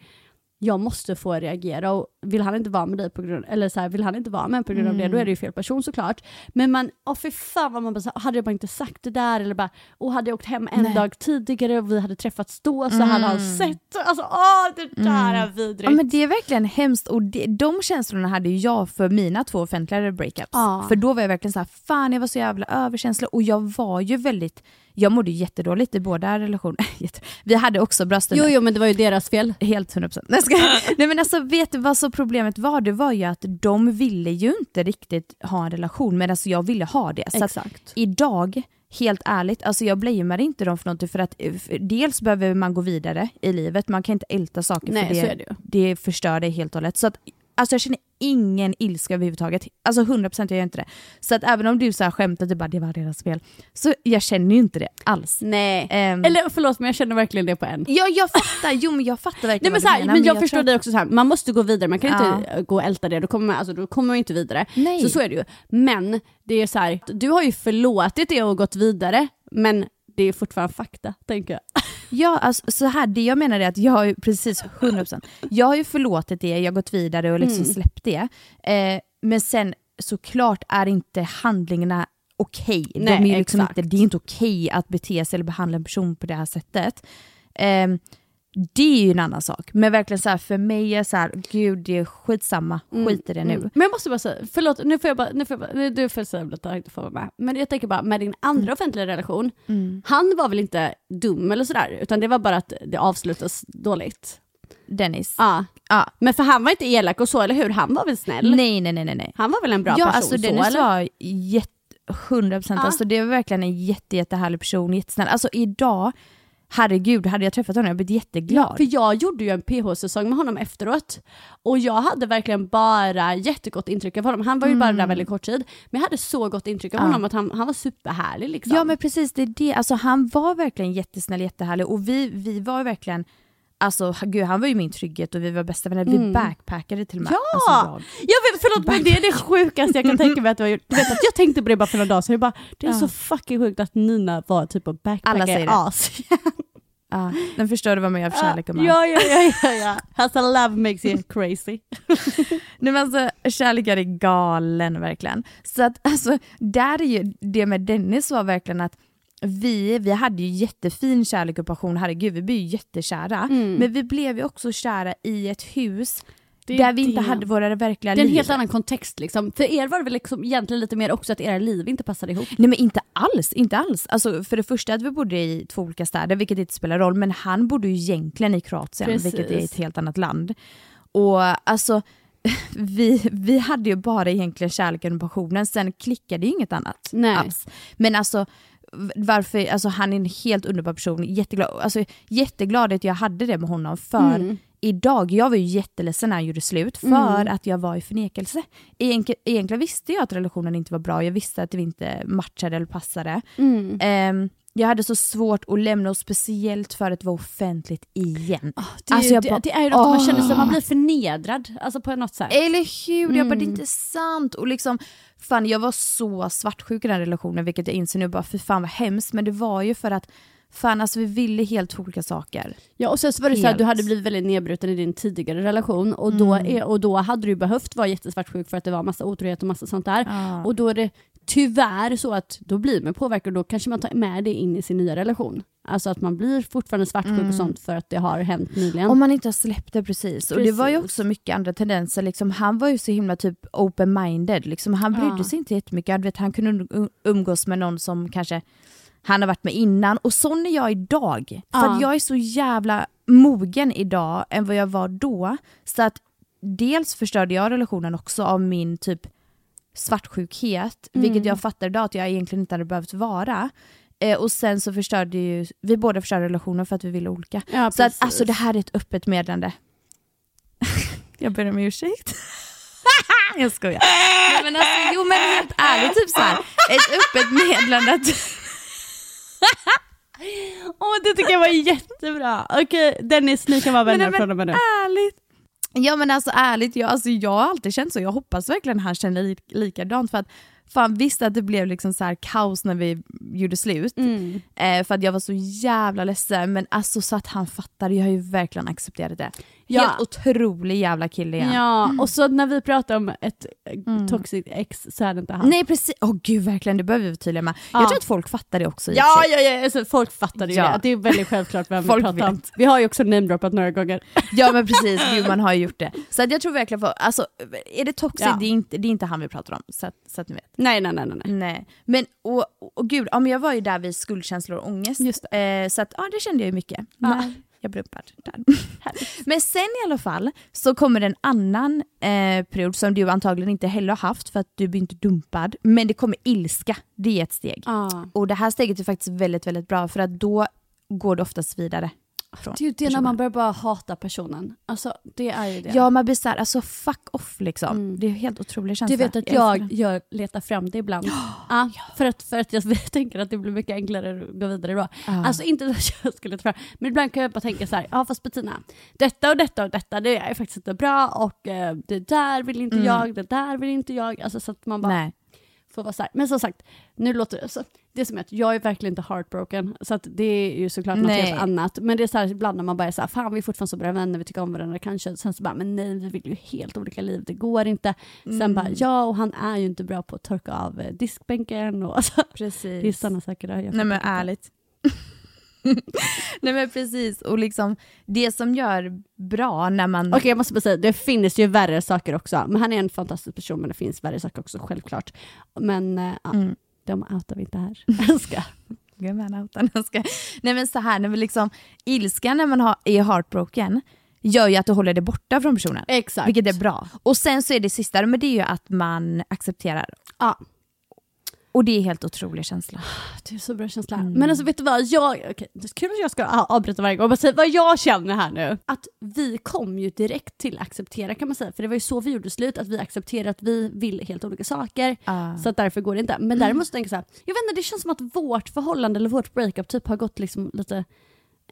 jag måste få reagera och vill han inte vara med dig på grund eller så här, vill han inte vara med på grund av det, då är det ju fel person såklart. Men man, åh för fan vad man bara, så hade jag bara inte sagt det där eller bara, och hade jag åkt hem en Nej. dag tidigare och vi hade träffats då så hade han sett, alltså åh det där är vidrigt. Ja men det är verkligen hemskt och det, de känslorna hade ju jag för mina två offentliga breakups. Ja. För då var jag verkligen så här, fan jag var så jävla överkänslig och jag var ju väldigt, jag mådde jättedåligt i båda relationerna. Jätte- Vi hade också bra stunder. Jo jo men det var ju deras fel. Helt 100%. Nej. Nej men alltså vet du vad så problemet var? Det var ju att de ville ju inte riktigt ha en relation men alltså jag ville ha det. Så Exakt. idag, helt ärligt, alltså jag blamear inte dem för någonting för att eh, för dels behöver man gå vidare i livet, man kan inte älta saker Nej, för det, det det förstör dig helt och hållet. Så att, alltså jag känner ingen ilska överhuvudtaget. Alltså 100% jag gör inte det. Så att även om du så här skämtar typ bara det var deras fel, så jag känner ju inte det alls. Nej. Ehm, Eller förlåt men jag känner verkligen det på en. Ja jag fattar, jo men jag fattar Nej, verkligen men, vad så här, menar, men jag, förstår tror- dig också så här, man måste gå vidare, man kan Ja. inte gå och älta det, då kommer man, alltså, då kommer man inte vidare. Nej. Så så är det ju. Men det är så här, du har ju förlåtit det och gått vidare, men det är fortfarande fakta, tänker jag. Ja, alltså, så här, det jag menar är att jag har ju precis 100%, jag har ju förlåtit det, jag har gått vidare och liksom Mm. släppt det. Eh, men sen såklart är inte handlingarna okej. De är ju liksom inte, det är inte okej att bete sig eller behandla en person på det här sättet. Eh, det är ju en annan sak. Men verkligen så här, för mig är så här, gud det är skitsamma, skit i det nu. Mm. Men jag måste bara säga, förlåt, nu får jag bara, nu får jag bara nu, du får säga jag inte får vara med. Men jag tänker bara, med din andra Mm. offentliga relation, han var väl inte dum eller sådär, utan det var bara att det avslutas dåligt. Dennis. Ja. Ja. Men för han var inte elak och så, eller hur? Han var väl snäll? Nej nej nej nej. Han var väl en bra ja, person alltså så, Dennis eller? var jätte, 100% Ja. alltså det var verkligen en jätte, jättehärlig person, jättesnäll. Alltså idag, herregud, hade jag träffat honom jag blivit jätteglad. Ja, för jag gjorde ju en PH-säsong med honom efteråt. Och jag hade verkligen bara jättegott intryck av honom. Han var ju bara där väldigt kort tid. Men jag hade så gott intryck av Mm. Ja. honom att han, han var superhärlig liksom. Ja men precis, det är det. Alltså, han var verkligen jättesnäll, jättehärlig och vi, vi var verkligen Alltså gud, han var ju min trygghet och vi var bästa vänner. Vi backpackade till och med. Ja! Alltså, jag. Jag vet, förlåt men det är det sjukaste jag kan tänka mig att du har gjort. Du vet att jag tänkte på det bara för några dagar sedan. Jag bara, det är Ja. så fucking sjukt att Nina var typ och backpackade säger det. as. Ja, den förstår du vad man gör för kärlek och man. Ja, ja, ja, ja, ja. Alltså love makes you crazy. Nej, men alltså, kärlek är galen verkligen. Så att alltså, där är ju det med Dennis var verkligen att vi, vi hade ju jättefin kärlek och passion, herregud vi blev ju jättekära. Men vi blev ju också kära i ett hus Mm. Där vi inte det. hade våra verkliga Det är en liv. helt annan kontext liksom. För er var det väl liksom egentligen lite mer också att era liv inte passade ihop. Nej men inte alls, inte alls. Alltså, för det första att vi bodde i två olika städer, vilket inte spelar roll, men han bodde ju egentligen i Kroatien, Precis. vilket är ett helt annat land. Och alltså, vi, vi hade ju bara egentligen kärleken och passionen, sen klickade ju inget annat Nej. alls. Men alltså, varför, alltså han är en helt underbar person, jätteglad, alltså, jätteglad att jag hade det med honom för Mm. idag, jag var ju jätteledsen när han gjorde slut för att jag var i förnekelse. Egentligen, egentligen visste jag att relationen inte var bra, jag visste att vi inte matchade eller passade. Mm. Ehm, jag hade så svårt att lämna och speciellt för att det var offentligt igen. Det är, Alltså, jag det, bara, det är ju något man åh. känner sig, man blir förnedrad alltså på något sätt. Eller hur? Jag bara, det är Mm. inte sant. Och liksom, fan, jag var så svartsjuk i den relationen, vilket jag inser nu, bara för fan vad hemskt. Men det var ju för att fan, alltså, vi ville helt olika saker. Ja och sen så var det så här, du Helt. hade blivit väldigt nedbruten i din tidigare relation och då, Mm. är, och då hade du behövt vara jättesvartsjuk för att det var massa otrohet och massa sånt där. Ja. Och då är det tyvärr så att då blir man påverkad och då kanske man tar med det in i sin nya relation. Alltså att man blir fortfarande svartsjuk och sånt för att det har hänt nyligen. Om man inte har släppt det precis. Och det var ju Precis. också mycket andra tendenser. Liksom, han var ju så himla typ open-minded. Liksom, han brydde Ja. sig inte jättemycket. Jag vet, han kunde um- umgås med någon som kanske han har varit med innan. Och sån är jag idag. För Ja. att jag är så jävla mogen idag än vad jag var då. Så att dels förstörde jag relationen också av min typ svartsjukhet, vilket Mm. jag fattar idag att jag egentligen inte hade behövt vara. Eh, och sen så förstörde ju, vi båda förstörde relationen för att vi ville olika. Ja, Så att, alltså det här är ett öppet meddelande. jag ber om ursäkt. jag skojar. Nej, men alltså, jo men helt ärligt, typ så här, ett öppet meddelande Åh det tycker jag var jättebra. Okej Dennis, ni kan vara vänner men, från och med nu. ärligt. Ja men alltså ärligt, jag, alltså, jag har alltid känt så. Jag hoppas verkligen han känner li likadant. För att fan visst att det blev liksom så här kaos när vi gjorde slut. Mm. Eh, för att jag var så jävla ledsen. Men alltså så att han fattade, jag har ju verkligen accepterat det. Ja. Helt otrolig jävla kille igen. Ja, och så när vi pratar om ett Mm. toxic ex så är det inte han. Nej precis, åh gud verkligen det behöver vi vara tydliga med. Ja. Jag tror att folk fattar det också Ja, ja, ja alltså, folk fattar ju Ja. det. Det är väldigt självklart vem Folk vi pratar om. vet. Vi har ju också namedroppat några gånger. ja men precis, gud man har ju gjort det. Så att jag tror verkligen, för, alltså är det toxic, Ja. det, är inte, det är inte han vi pratar om. Så att, så att ni vet. Nej, nej, nej, nej. nej. Nej. Men och, och, gud, ja, men jag var ju där vid skuldkänslor och ångest. Just Eh, så att, ja, det kände jag ju mycket. Ja. Jag upprörd där. Men sen i alla fall så kommer en annan eh, period som du antagligen inte heller har haft för att du blir inte dumpad. Men det kommer ilska, det är ett steg. Ah. Och det här steget är faktiskt väldigt, väldigt bra för att då går det oftast vidare. Från Det är ju det när man börjar bara hata personen. Alltså det är ju det. Ja, man blir såhär, alltså fuck off liksom. Mm. Det är helt otrolig känsla. du vet att jag den. gör, letar fram det ibland. Ja, för, att, för att jag tänker att det blir mycket enklare att gå vidare då. Ja. Alltså inte att jag skulle leta fram, men ibland kan jag bara tänka så här, ja fast Bettina, detta och detta och detta det är faktiskt inte bra och eh, det där vill inte Mm. jag, det där vill inte jag. Alltså så att man bara Nej. får vara så här. Men som sagt, nu låter det så. Det är som att jag är verkligen inte heartbroken, så att det är ju såklart något Nej. helt annat. Men det är så här ibland när man bara är så här, fan vi är fortfarande så bra vänner, vi tycker om varandra kanske. Sen så bara, men nej vi vill ju helt olika liv, det går inte. Sen Mm. bara, ja och han är ju inte bra på att torka av eh, diskbänken och alltså, Precis. det är sådana saker. där Jag Nej men ärligt. Nej men precis, och liksom det som gör bra när man... Okej jag måste bara säga, det finns ju värre saker också. Men han är en fantastisk person men det finns värre saker också, självklart. Men eh, ja, Mm. De outar vi inte här. Jag ska. Gud, man outar, ska. Nej men så här, när vi liksom, ilskan när man har, är heartbroken gör ju att du håller det borta från personen. Exakt. Vilket är bra. Och sen så är det sista, men det är ju att man accepterar. Ja. Och det är helt otrolig känsla. Det är så bra känsla. Mm. Men alltså vet du vad, jag, okay, det är kul att jag ska avbryta varje gång, men säg vad jag känner här nu. Att vi kom ju direkt till acceptera kan man säga, för det var ju så vi gjorde slut, att vi accepterade att vi vill helt olika saker. Ah. Så att därför går det inte. Men däremot så tänker jag så här, jag vet inte, det känns som att vårt förhållande eller vårt breakup typ har gått liksom lite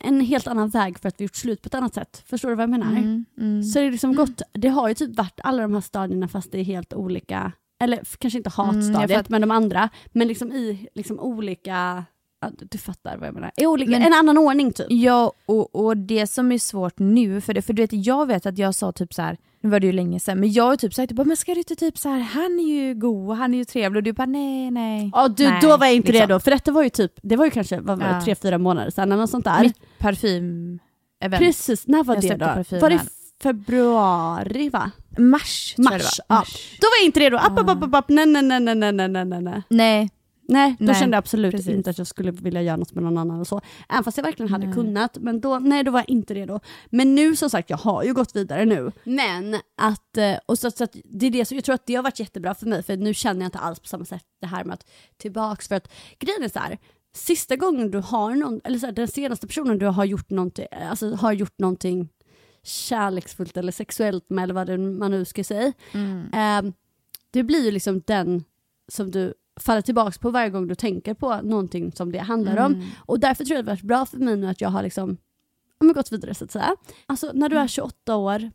en helt annan väg för att vi gjort slut på ett annat sätt. Förstår du vad jag menar? Mm, mm. Så det är liksom gått, det har ju typ varit alla de här stadierna fast det är helt olika, eller kanske inte Mm, hatstadiet fatt- men de andra, men liksom i liksom olika, ja, du fattar vad jag menar, olika Men- en annan ordning typ. Ja, och, och det som är svårt nu, för, det, för du vet, jag vet att jag sa typ så här, nu var det ju länge sedan, men jag har typ sagt, men ska du inte typ så här, han är ju god, han är ju trevlig, och du bara nej, nej. Ja, du, nej, då var jag inte liksom. redo, för detta var ju typ, det var ju kanske vad var det, Ja. tre, fyra månader sedan eller något sånt där. Mitt parfym-event. Precis, när var Jag det då? parfymen. Var det februari va? Mars, Mars, tror jag det var. Ja. Då var jag inte redo. App, app, app, app. Nej, nej, nej, nej, nej, nej, nej, nej. Nej. Nej, då nej, kände jag absolut precis. inte att jag skulle vilja göra något med någon annan och så. Även fast jag verkligen hade nej. kunnat. Men då, nej, då var jag inte redo. Men nu som sagt, jag har ju gått vidare nu. Men att, eh, och så, så att det är det som, jag tror att det har varit jättebra för mig för nu känner jag inte alls på samma sätt det här med att tillbaka. För att grejen är så här, sista gången du har någon, eller så här, den senaste personen du har gjort någonting, alltså har gjort någonting kärleksfullt eller sexuellt med, eller vad man nu ska säga, eh, det blir ju liksom den som du faller tillbaka på varje gång du tänker på någonting som det handlar om. Och därför tror jag det har varit bra för mig nu att jag har liksom, ja, men gått vidare så att säga. Alltså när du är 28 år,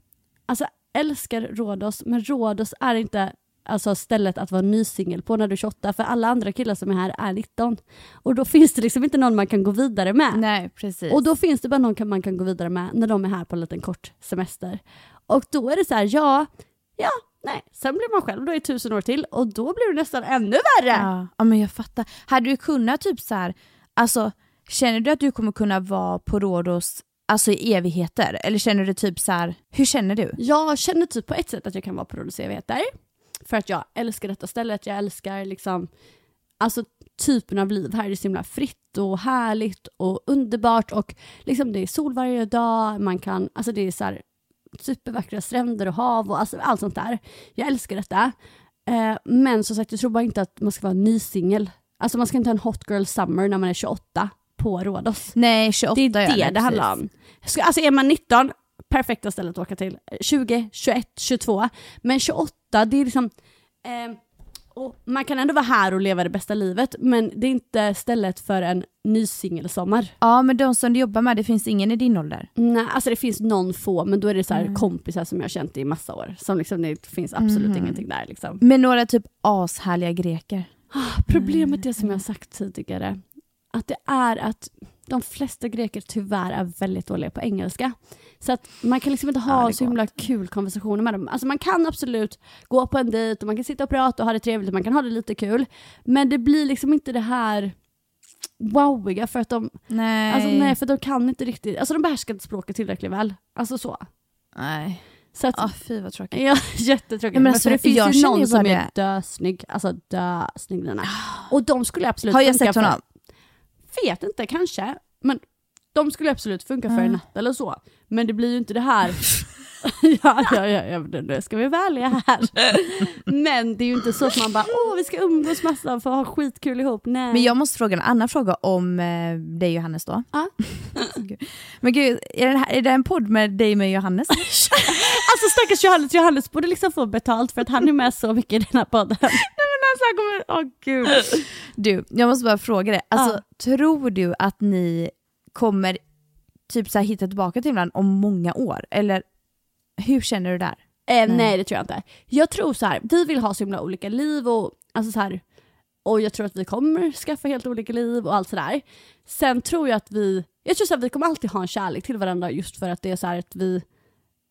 alltså älskar Rhodos, men Rhodos är inte alltså stället att vara nysingel på när du är 28, för alla andra killar som är här är 19. Och då finns det liksom inte någon man kan gå vidare med. nej precis. Och då finns det bara någon man kan gå vidare med när de är här på en liten kort semester. Och då är det så här, ja, ja, nej, sen blir man själv då i tusen år till och då blir det nästan ännu värre. ja, ja, men jag fattar. Hade du kunnat typ så här, alltså känner du att du kommer kunna vara på Rhodos alltså i evigheter? Eller känner du typ så här, hur känner du? Jag känner typ på ett sätt att jag kan vara på Rhodos evigheter. För att jag älskar detta stället, jag älskar liksom, alltså typen av liv här. Det är så himla fritt och härligt och underbart och liksom det är sol varje dag, man kan, alltså det är så här supervackra stränder och hav och alltså allt sånt där. Jag älskar detta. Eh, men som sagt, jag tror bara inte att man ska vara ny singel. Alltså man ska inte ha en hot girl summer när man är 28 på Rhodos. Nej, 28 Det är det det handlar om. Alltså är man 19, perfekta stället att åka till. 20, 21, 22. Men 28, det är liksom... Eh, och man kan ändå vara här och leva det bästa livet, men det är inte stället för en ny singelsommar. Ja, men de som du jobbar med, det finns ingen i din ålder? Nej, alltså det finns någon få, men då är det så här Mm. kompisar som jag har känt i massa år. Som liksom, det finns absolut Mhm. ingenting där. Liksom. Med några typ ashärliga greker? Problemet är som jag sagt tidigare, att det är att de flesta greker tyvärr är väldigt dåliga på engelska. Så att man kan liksom inte Ja, ha det så himla kul konversationer med dem. Alltså man kan absolut gå på en dejt och man kan sitta och prata och ha det trevligt och man kan ha det lite kul. Men det blir liksom inte det här wowiga för att de, Nej. alltså nej för de kan inte riktigt, alltså de behärskar inte språket tillräckligt väl. Alltså så. nej. Så att, Ah, fy vad tråkigt. Ja, jättetråkigt. Ja, men men alltså, för det finns ju någon som är dösnygg, alltså dösnygg Lina. Och de skulle absolut Har jag sett honom? För, vet inte, kanske. Men de skulle absolut funka för en natt eller så. Men det blir ju inte det här. ja, ja, ja, ja, men nu ska vi vara ärliga här. Men det är ju inte så att man bara, åh vi ska umgås massa för att ha skitkul ihop. Nej. Men jag måste fråga en annan fråga om eh, dig och Johannes då. Gud. Men gud, är det, här, är det en podd med dig med Johannes? Alltså stackars Johannes, Johannes borde liksom få betalt för att han är med så mycket i den här podden. alltså, han kommer, åh gud. Du, jag måste bara fråga dig. Alltså, Tror du att ni kommer typ så här, hitta tillbaka till varandra om många år? Eller hur känner du där? Eh, Nej. nej. det tror jag inte. Jag tror så här, vi vill ha så himla olika liv och, alltså så här, och jag tror att vi kommer skaffa helt olika liv och allt sådär. Sen tror jag att vi, jag tror så här, vi kommer alltid ha en kärlek till varandra just för att det är så här att vi,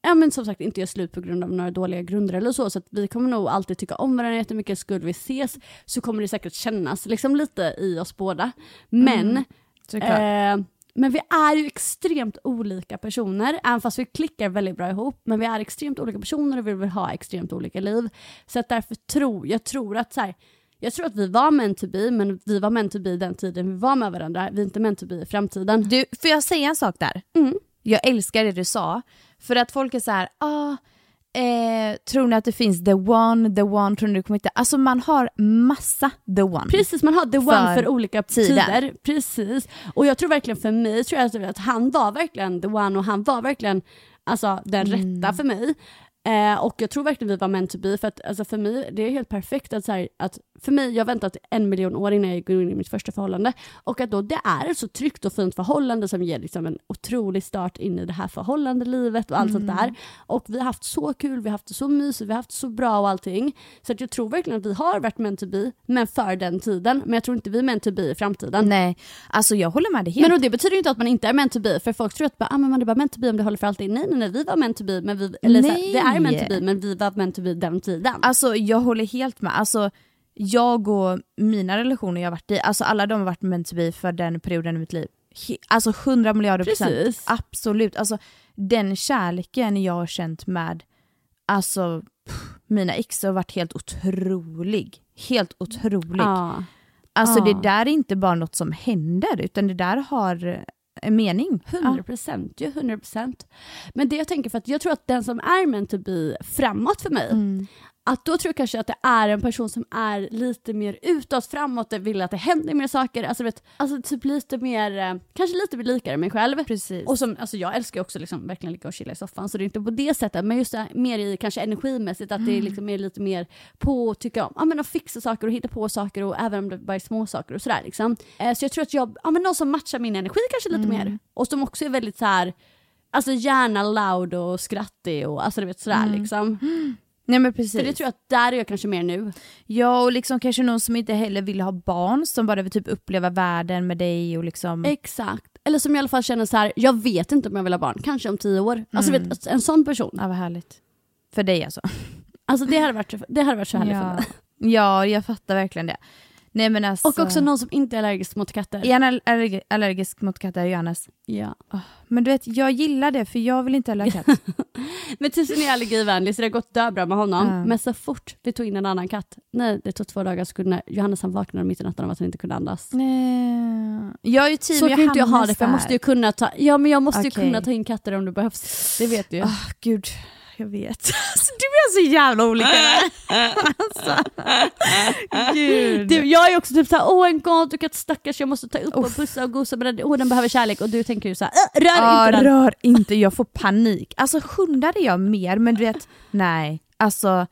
ja men som sagt inte gör slut på grund av några dåliga grunder eller så. Så att vi kommer nog alltid tycka om varandra jättemycket. Skulle vi ses så kommer det säkert kännas liksom lite i oss båda. Men Mm. Eh, men vi är ju extremt olika personer, även fast vi klickar väldigt bra ihop. Men vi är extremt olika personer och vi vill ha extremt olika liv. Så att därför tror jag tror att så här, jag tror att vi var meant to be, men vi var meant to be den tiden vi var med varandra. Vi är inte meant to be i framtiden. Du, får jag säga en sak där? Mm. Jag älskar det du sa. För att folk är så här, ah, Eh, tror ni att det finns the one, the one, tror ni det kommer hitta? Alltså man har massa the one. Precis, man har the one För för, olika tiden. tider. Precis. Och jag tror verkligen för mig, tror jag att han var verkligen the one och han var verkligen alltså, den Mm. rätta för mig. Eh, och jag tror verkligen vi var meant to be för att alltså, för mig, det är helt perfekt att, så här, att för mig, jag har väntat en miljon år innan jag går in i mitt första förhållande och att då det är ett så tryggt och fint förhållande som ger liksom en otrolig start in i det här förhållandelivet och allt sånt Mm. där. Och vi har haft så kul, vi har haft det så mysigt, vi har haft det så bra och allting. Så att jag tror verkligen att vi har varit meant to be, men för den tiden. Men jag tror inte vi är meant to be i framtiden. Nej, alltså jag håller med dig helt. Men och det betyder ju inte att man inte är meant to be, för folk tror att bara, ah, men man är bara meant to be om det håller för alltid. Nej, nej, nej, vi var meant to be, men vi, eller så här, det är meant to be, men vi var meant to be den tiden. Alltså jag håller helt med. Alltså, jag och mina relationer jag har varit i, alltså alla de har varit meant to be för den perioden i mitt liv. Alltså 100 miljarder procent. Precis. Absolut. Alltså den kärleken jag har känt med alltså, pff, mina ex har varit helt otrolig. Helt otrolig. Ja. Alltså Ja. det där är inte bara något som händer utan det där har eh, en mening. 100 procent, ju 100 procent. Men det jag tänker för att jag tror att den som är meant to be framåt för mig, Mm. Att då tror jag kanske att det är en person som är lite mer utåt, framåt, vill att det händer mer saker, alltså, vet, alltså typ lite mer, eh, kanske lite mer likare mig själv. Precis. Och som, alltså jag älskar ju också liksom verkligen ligga och chilla i soffan så det är inte på det sättet men just det mer i kanske energimässigt att det är liksom är lite mer på att tycka om, ja men att fixa saker och hitta på saker och även om det bara är små saker och sådär liksom. Eh, så jag tror att jag, ja men någon som matchar min energi kanske lite mer och som också är väldigt så här Alltså gärna loud och skrattig och alltså du vet sådär liksom. Nej men precis. Så det tror jag att där är jag kanske mer nu. Ja och liksom kanske någon som inte heller vill ha barn som bara vill typ uppleva världen med dig och liksom... Exakt. Eller som i alla fall känner så här, jag vet inte om jag vill ha barn, kanske om tio år. Alltså Mm. vet, en sån person. Ja vad härligt. För dig alltså. Alltså det hade varit, det hade varit så härligt för ja. mig. ja jag fattar verkligen det. Nej men alltså... Och också någon som inte är allergisk mot katter. Är han all- allerg- allergisk mot katter, Johannes? Ja. Men du vet, jag gillar det för jag vill inte ha katt. Men tusen är allergivänlig så det har gått döbra med honom. Ja. Men så fort vi tog in en annan katt, nej det tog två dagar så kunde Johannes han vaknade mitt i natten av att han inte kunde andas. Nej. Jag är ju team så kan inte jag ha det för jag måste ju kunna ta, ja men jag måste ju Okej. kunna ta in katter om det behövs. Det vet du ju. Ah, gud, jag vet. Alltså, du är så jävla olika. alltså. Gud. Du, jag är också typ såhär, åh en gatukatt stackars jag måste ta upp och pussa och gosa med den, åh den behöver kärlek och du tänker ju såhär, "Äh, rör Ja, inte den. rör inte, jag får panik. Alltså hundar är jag mer, men du vet, nej. Alltså,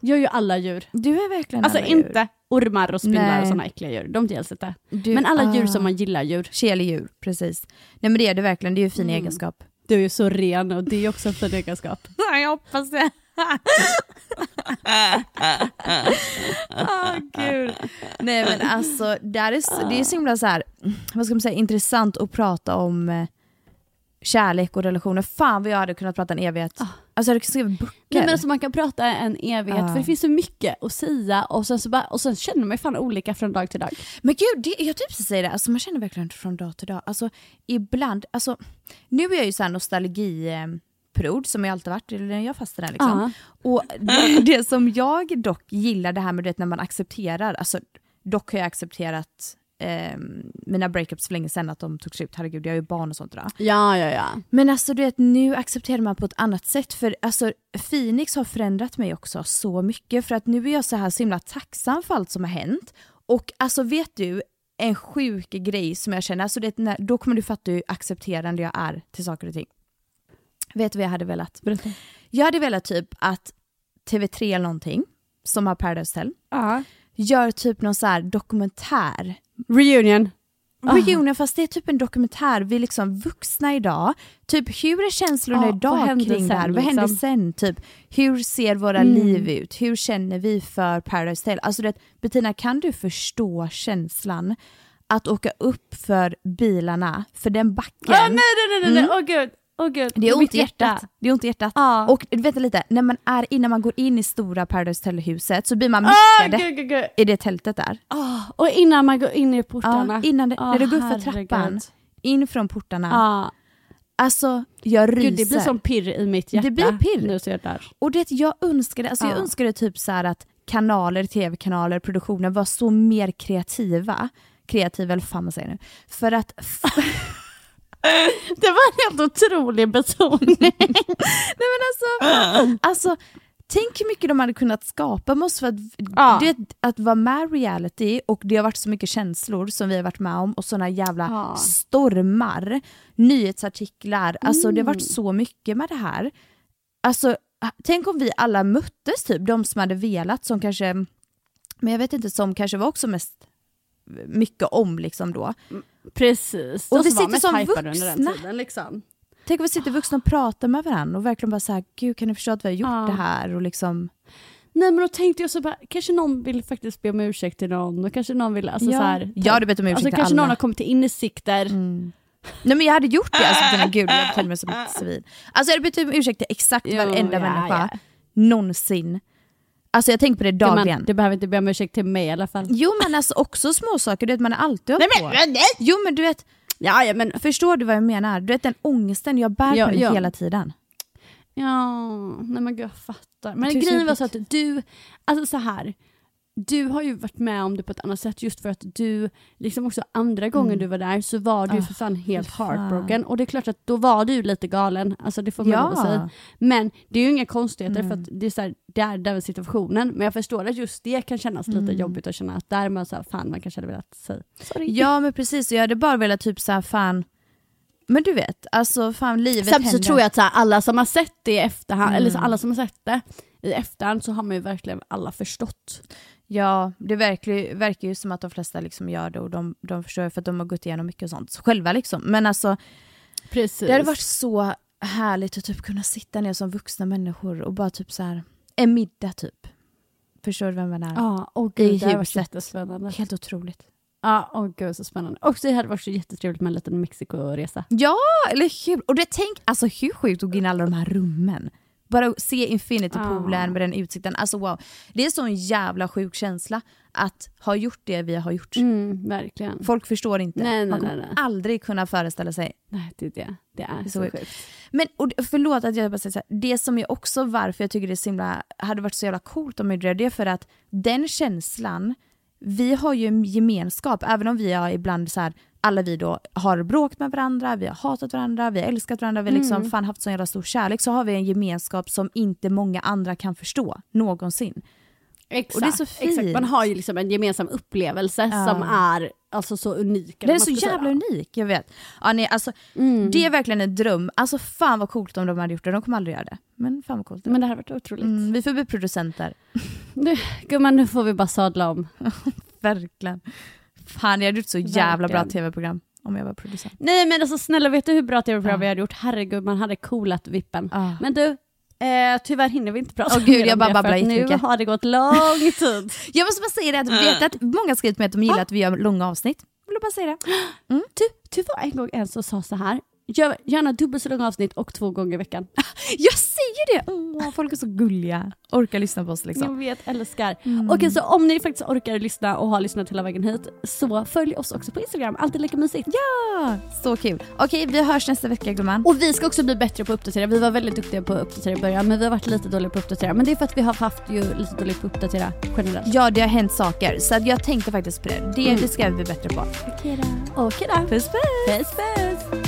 Jag är ju alla djur. du är verkligen Alltså alla djur. inte ormar och spindlar Nej. och sådana äckliga djur, de gills inte. Du- Men alla djur ah. som man gillar djur. Keldjur, precis. Nej men det är det verkligen, det är ju fin Mm. egenskap. Du är så ren och det är också en fin egenskap. jag hoppas det. Åh gud. Nej men alltså, det är, så- det är så himla så här, vad ska man säga, intressant att prata om eh, kärlek och relationer. Fan vad jag hade kunnat prata en evighet. Alltså jag hade kunnat skriva böcker. Nej, men alltså man kan prata en evighet Ja. för det finns så mycket att säga och sen, så bara, och sen känner man ju fan olika från dag till dag. Men gud, det, jag typ säger det, alltså man känner verkligen från dag till dag. Alltså ibland, alltså nu är jag ju såhär nostalgiprod som jag alltid varit, eller jag fastnar där liksom. Ja. Och det, det som jag dock gillar det här med du vet, när man accepterar, alltså dock har jag accepterat eh, mina breakups för länge sedan att de tog slut, herregud jag har ju barn och sånt där. Ja, ja, ja. Men alltså du vet, nu accepterar man på ett annat sätt för alltså Phoenix har förändrat mig också så mycket för att nu är jag så här så himla tacksam för allt som har hänt. Och alltså vet du, en sjuk grej som jag känner, alltså det, när, då kommer du fatta hur accepterande jag är till saker och ting. Vet du vad jag hade velat? Berätta. Jag hade velat typ att TV3 eller någonting, som har Paradise Hotel, Ja. gör typ någon så här dokumentär Reunion. Reunion fast det är typ en dokumentär, vi är liksom vuxna idag. Typ hur är känslorna Ja, vad idag hände kring det här? sen, Vad händer liksom? sen? Typ, hur ser våra Mm. liv ut? Hur känner vi för Paradise Hotel? Alltså det, Bettina, kan du förstå känslan att åka upp för bilarna, för den backen? Ah, nej, nej, nej, nej, Mm. åh gud. Åh gud. Det är ont i hjärtat. Det är ont i hjärtat. Ja. Och vänta lite, när man är, innan man går in i stora Paradise Hotel-huset så blir man Ah, mickade gud, gud, gud. i det tältet där. Ah, och innan man går in i portarna. Ja, innan det, Ah, när du går upp för trappan, in från portarna. Ja. Alltså, jag ryser. Gud, det blir som pirr i mitt hjärta. Det blir pirr. Nu ser jag där. Och det jag önskade, alltså jag Ja. önskade typ så här att kanaler, tv-kanaler, produktioner var så mer kreativa. Kreativa eller vad fan man säger nu. För att... Det var en helt otrolig betoning. Nej men alltså, alltså tänk hur mycket de hade kunnat skapa måste för att, Ja. du vet, att vara med i reality och det har varit så mycket känslor som vi har varit med om och såna jävla Ja. stormar, nyhetsartiklar, alltså det har Mm. varit så mycket med det här. Alltså tänk om vi alla möttes typ, de som hade velat som kanske, men jag vet inte, som kanske var också mest mycket om liksom då. Precis. Och vi sitter som den vuxna. tiden, liksom. Tänk om vi sitter vuxna och pratar med varandra och verkligen bara såhär, gud kan ni förstå att vi har gjort Ja. det här och liksom Nej men då tänkte jag så bara, kanske någon vill faktiskt be om ursäkt till någon och kanske någon vill, alltså ja. så här, jag hade bett om ursäkt alltså, till kanske alla. någon har kommit till insikter. Mm. Nej men jag hade gjort det, alltså till gud jag betedde mig som ett svin. Alltså jag hade bett om ursäkt till exakt Jo, varenda ja, människa, ja. någonsin. Alltså jag tänker på det dagligen. Du behöver inte be om ursäkt till mig i alla fall. Jo men alltså också småsaker, du vet man är alltid Nej, på. men, nej. Jo men du vet, Ja, ja, men, förstår du vad jag menar? Du vet den ångesten, jag bär Ja, på den ja. hela tiden. ja, nej men gud jag fattar. Men grejen var så att du, alltså så här. Du har ju varit med om det på ett annat sätt just för att du, liksom också andra gången du var där så var du ju Ah, för fan helt fan. heartbroken. Och det är klart att då var du lite galen, alltså det får man lov att säga. Men det är ju inga konstigheter för att det är, så här, det är den situationen. Men jag förstår att just det kan kännas lite jobbigt att känna att där är man så här, fan man kanske hade velat säga sorry. Ja men precis, jag hade bara velat typ såhär fan, men du vet, alltså fan livet Samtidigt så händer. tror jag att så här, alla som har sett det i efterhand, eller så Mm. alla som har sett det i efterhand så har man ju verkligen alla förstått. Ja, det verkar, verkar ju som att de flesta liksom gör det och de, de förstår för att de har gått igenom mycket och sånt själva liksom. Men alltså Precis. det hade varit så härligt att typ kunna sitta ner som vuxna människor och bara typ så här en middag typ. Förstår du vem man är? Ja, och I gud, varit huset. Helt otroligt. Ja, åh gud så spännande. Och det hade varit så jättetrevligt med en liten Mexiko-resa. Ja, eller hur? Och det, tänk alltså hur sjukt att gå in i alla de här rummen. Bara se Infinity-poolen Ja. med den utsikten. Alltså wow. Det är så en jävla sjuk känsla att ha gjort det vi har gjort. Mm, verkligen. Folk förstår inte. Nej, nej, Man kommer nej, nej. aldrig kunna föreställa sig. Nej, det är det. Det är, är så så sjukt. Men och förlåt att jag bara säger så här, det som är också varför jag tycker det himla, hade varit så jävla coolt om vi gjorde det, det är för att den känslan, vi har ju en gemenskap, även om vi har ibland så här, alla vi då har bråkat med varandra, vi har hatat varandra, vi har älskat varandra, vi har liksom Mm. fan haft så jävla stor kärlek, så har vi en gemenskap som inte många andra kan förstå, någonsin. Exakt, Och det är så fint. Exakt. Man har ju liksom en gemensam upplevelse Ja. som är alltså så unik. Den är så ska säga. jävla unik, jag vet. Ja, nej, alltså, Mm. Det är verkligen en dröm. Alltså fan vad coolt om de hade gjort det, de kommer aldrig göra det. Men fan vad coolt. Men det har varit otroligt. Mm, vi får bli producenter. Nu, gumman, nu får vi bara sadla om. Verkligen. Fan, jag hade gjort så jävla bra tv-program om jag var producent. Nej men alltså snälla, vet du hur bra tv-program vi hade gjort? Herregud, man hade coolat vippen. Ah. Men du, eh, tyvärr hinner vi inte prata Åh, gud, jag bara det, babblar Nu har det gått lång tid. Jag måste bara säga det, att vet att många har skrivit med att de gillar att vi gör långa avsnitt. Vill du bara säga det? Du, du var en gång en som sa så här. Gör gärna dubbelt så långa avsnitt och två gånger i veckan. Jag säger det! Åh, folk är så gulliga. Orkar lyssna på oss liksom. Jag vet, älskar. Okej, så om ni faktiskt orkar lyssna och har lyssnat hela vägen hit, så följ oss också på Instagram. Alltid lika mysigt. Ja, så kul. Okej, vi hörs nästa vecka gumman. Och vi ska också bli bättre på att uppdatera. Vi var väldigt duktiga på att uppdatera i början, men vi har varit lite dåliga på att uppdatera. Men det är för att vi har haft ju lite dåligt på att uppdatera generellt. Ja, det har hänt saker. Så jag tänkte faktiskt på det. Det, Mm. det ska vi bli bättre på. Okej då. Okej då. Puss puss! Puss puss.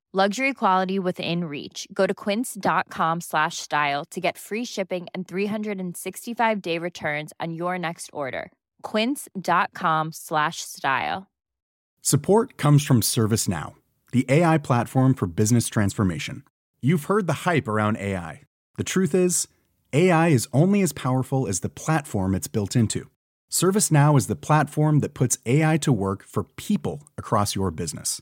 Luxury quality within reach. Go to quince.com slash style to get free shipping and 365 day returns on your next order. Quince.com slash style. Support comes from ServiceNow, the AI platform for business transformation. You've heard the hype around AI. The truth is, AI is only as powerful as the platform it's built into. ServiceNow is the platform that puts AI to work for people across your business,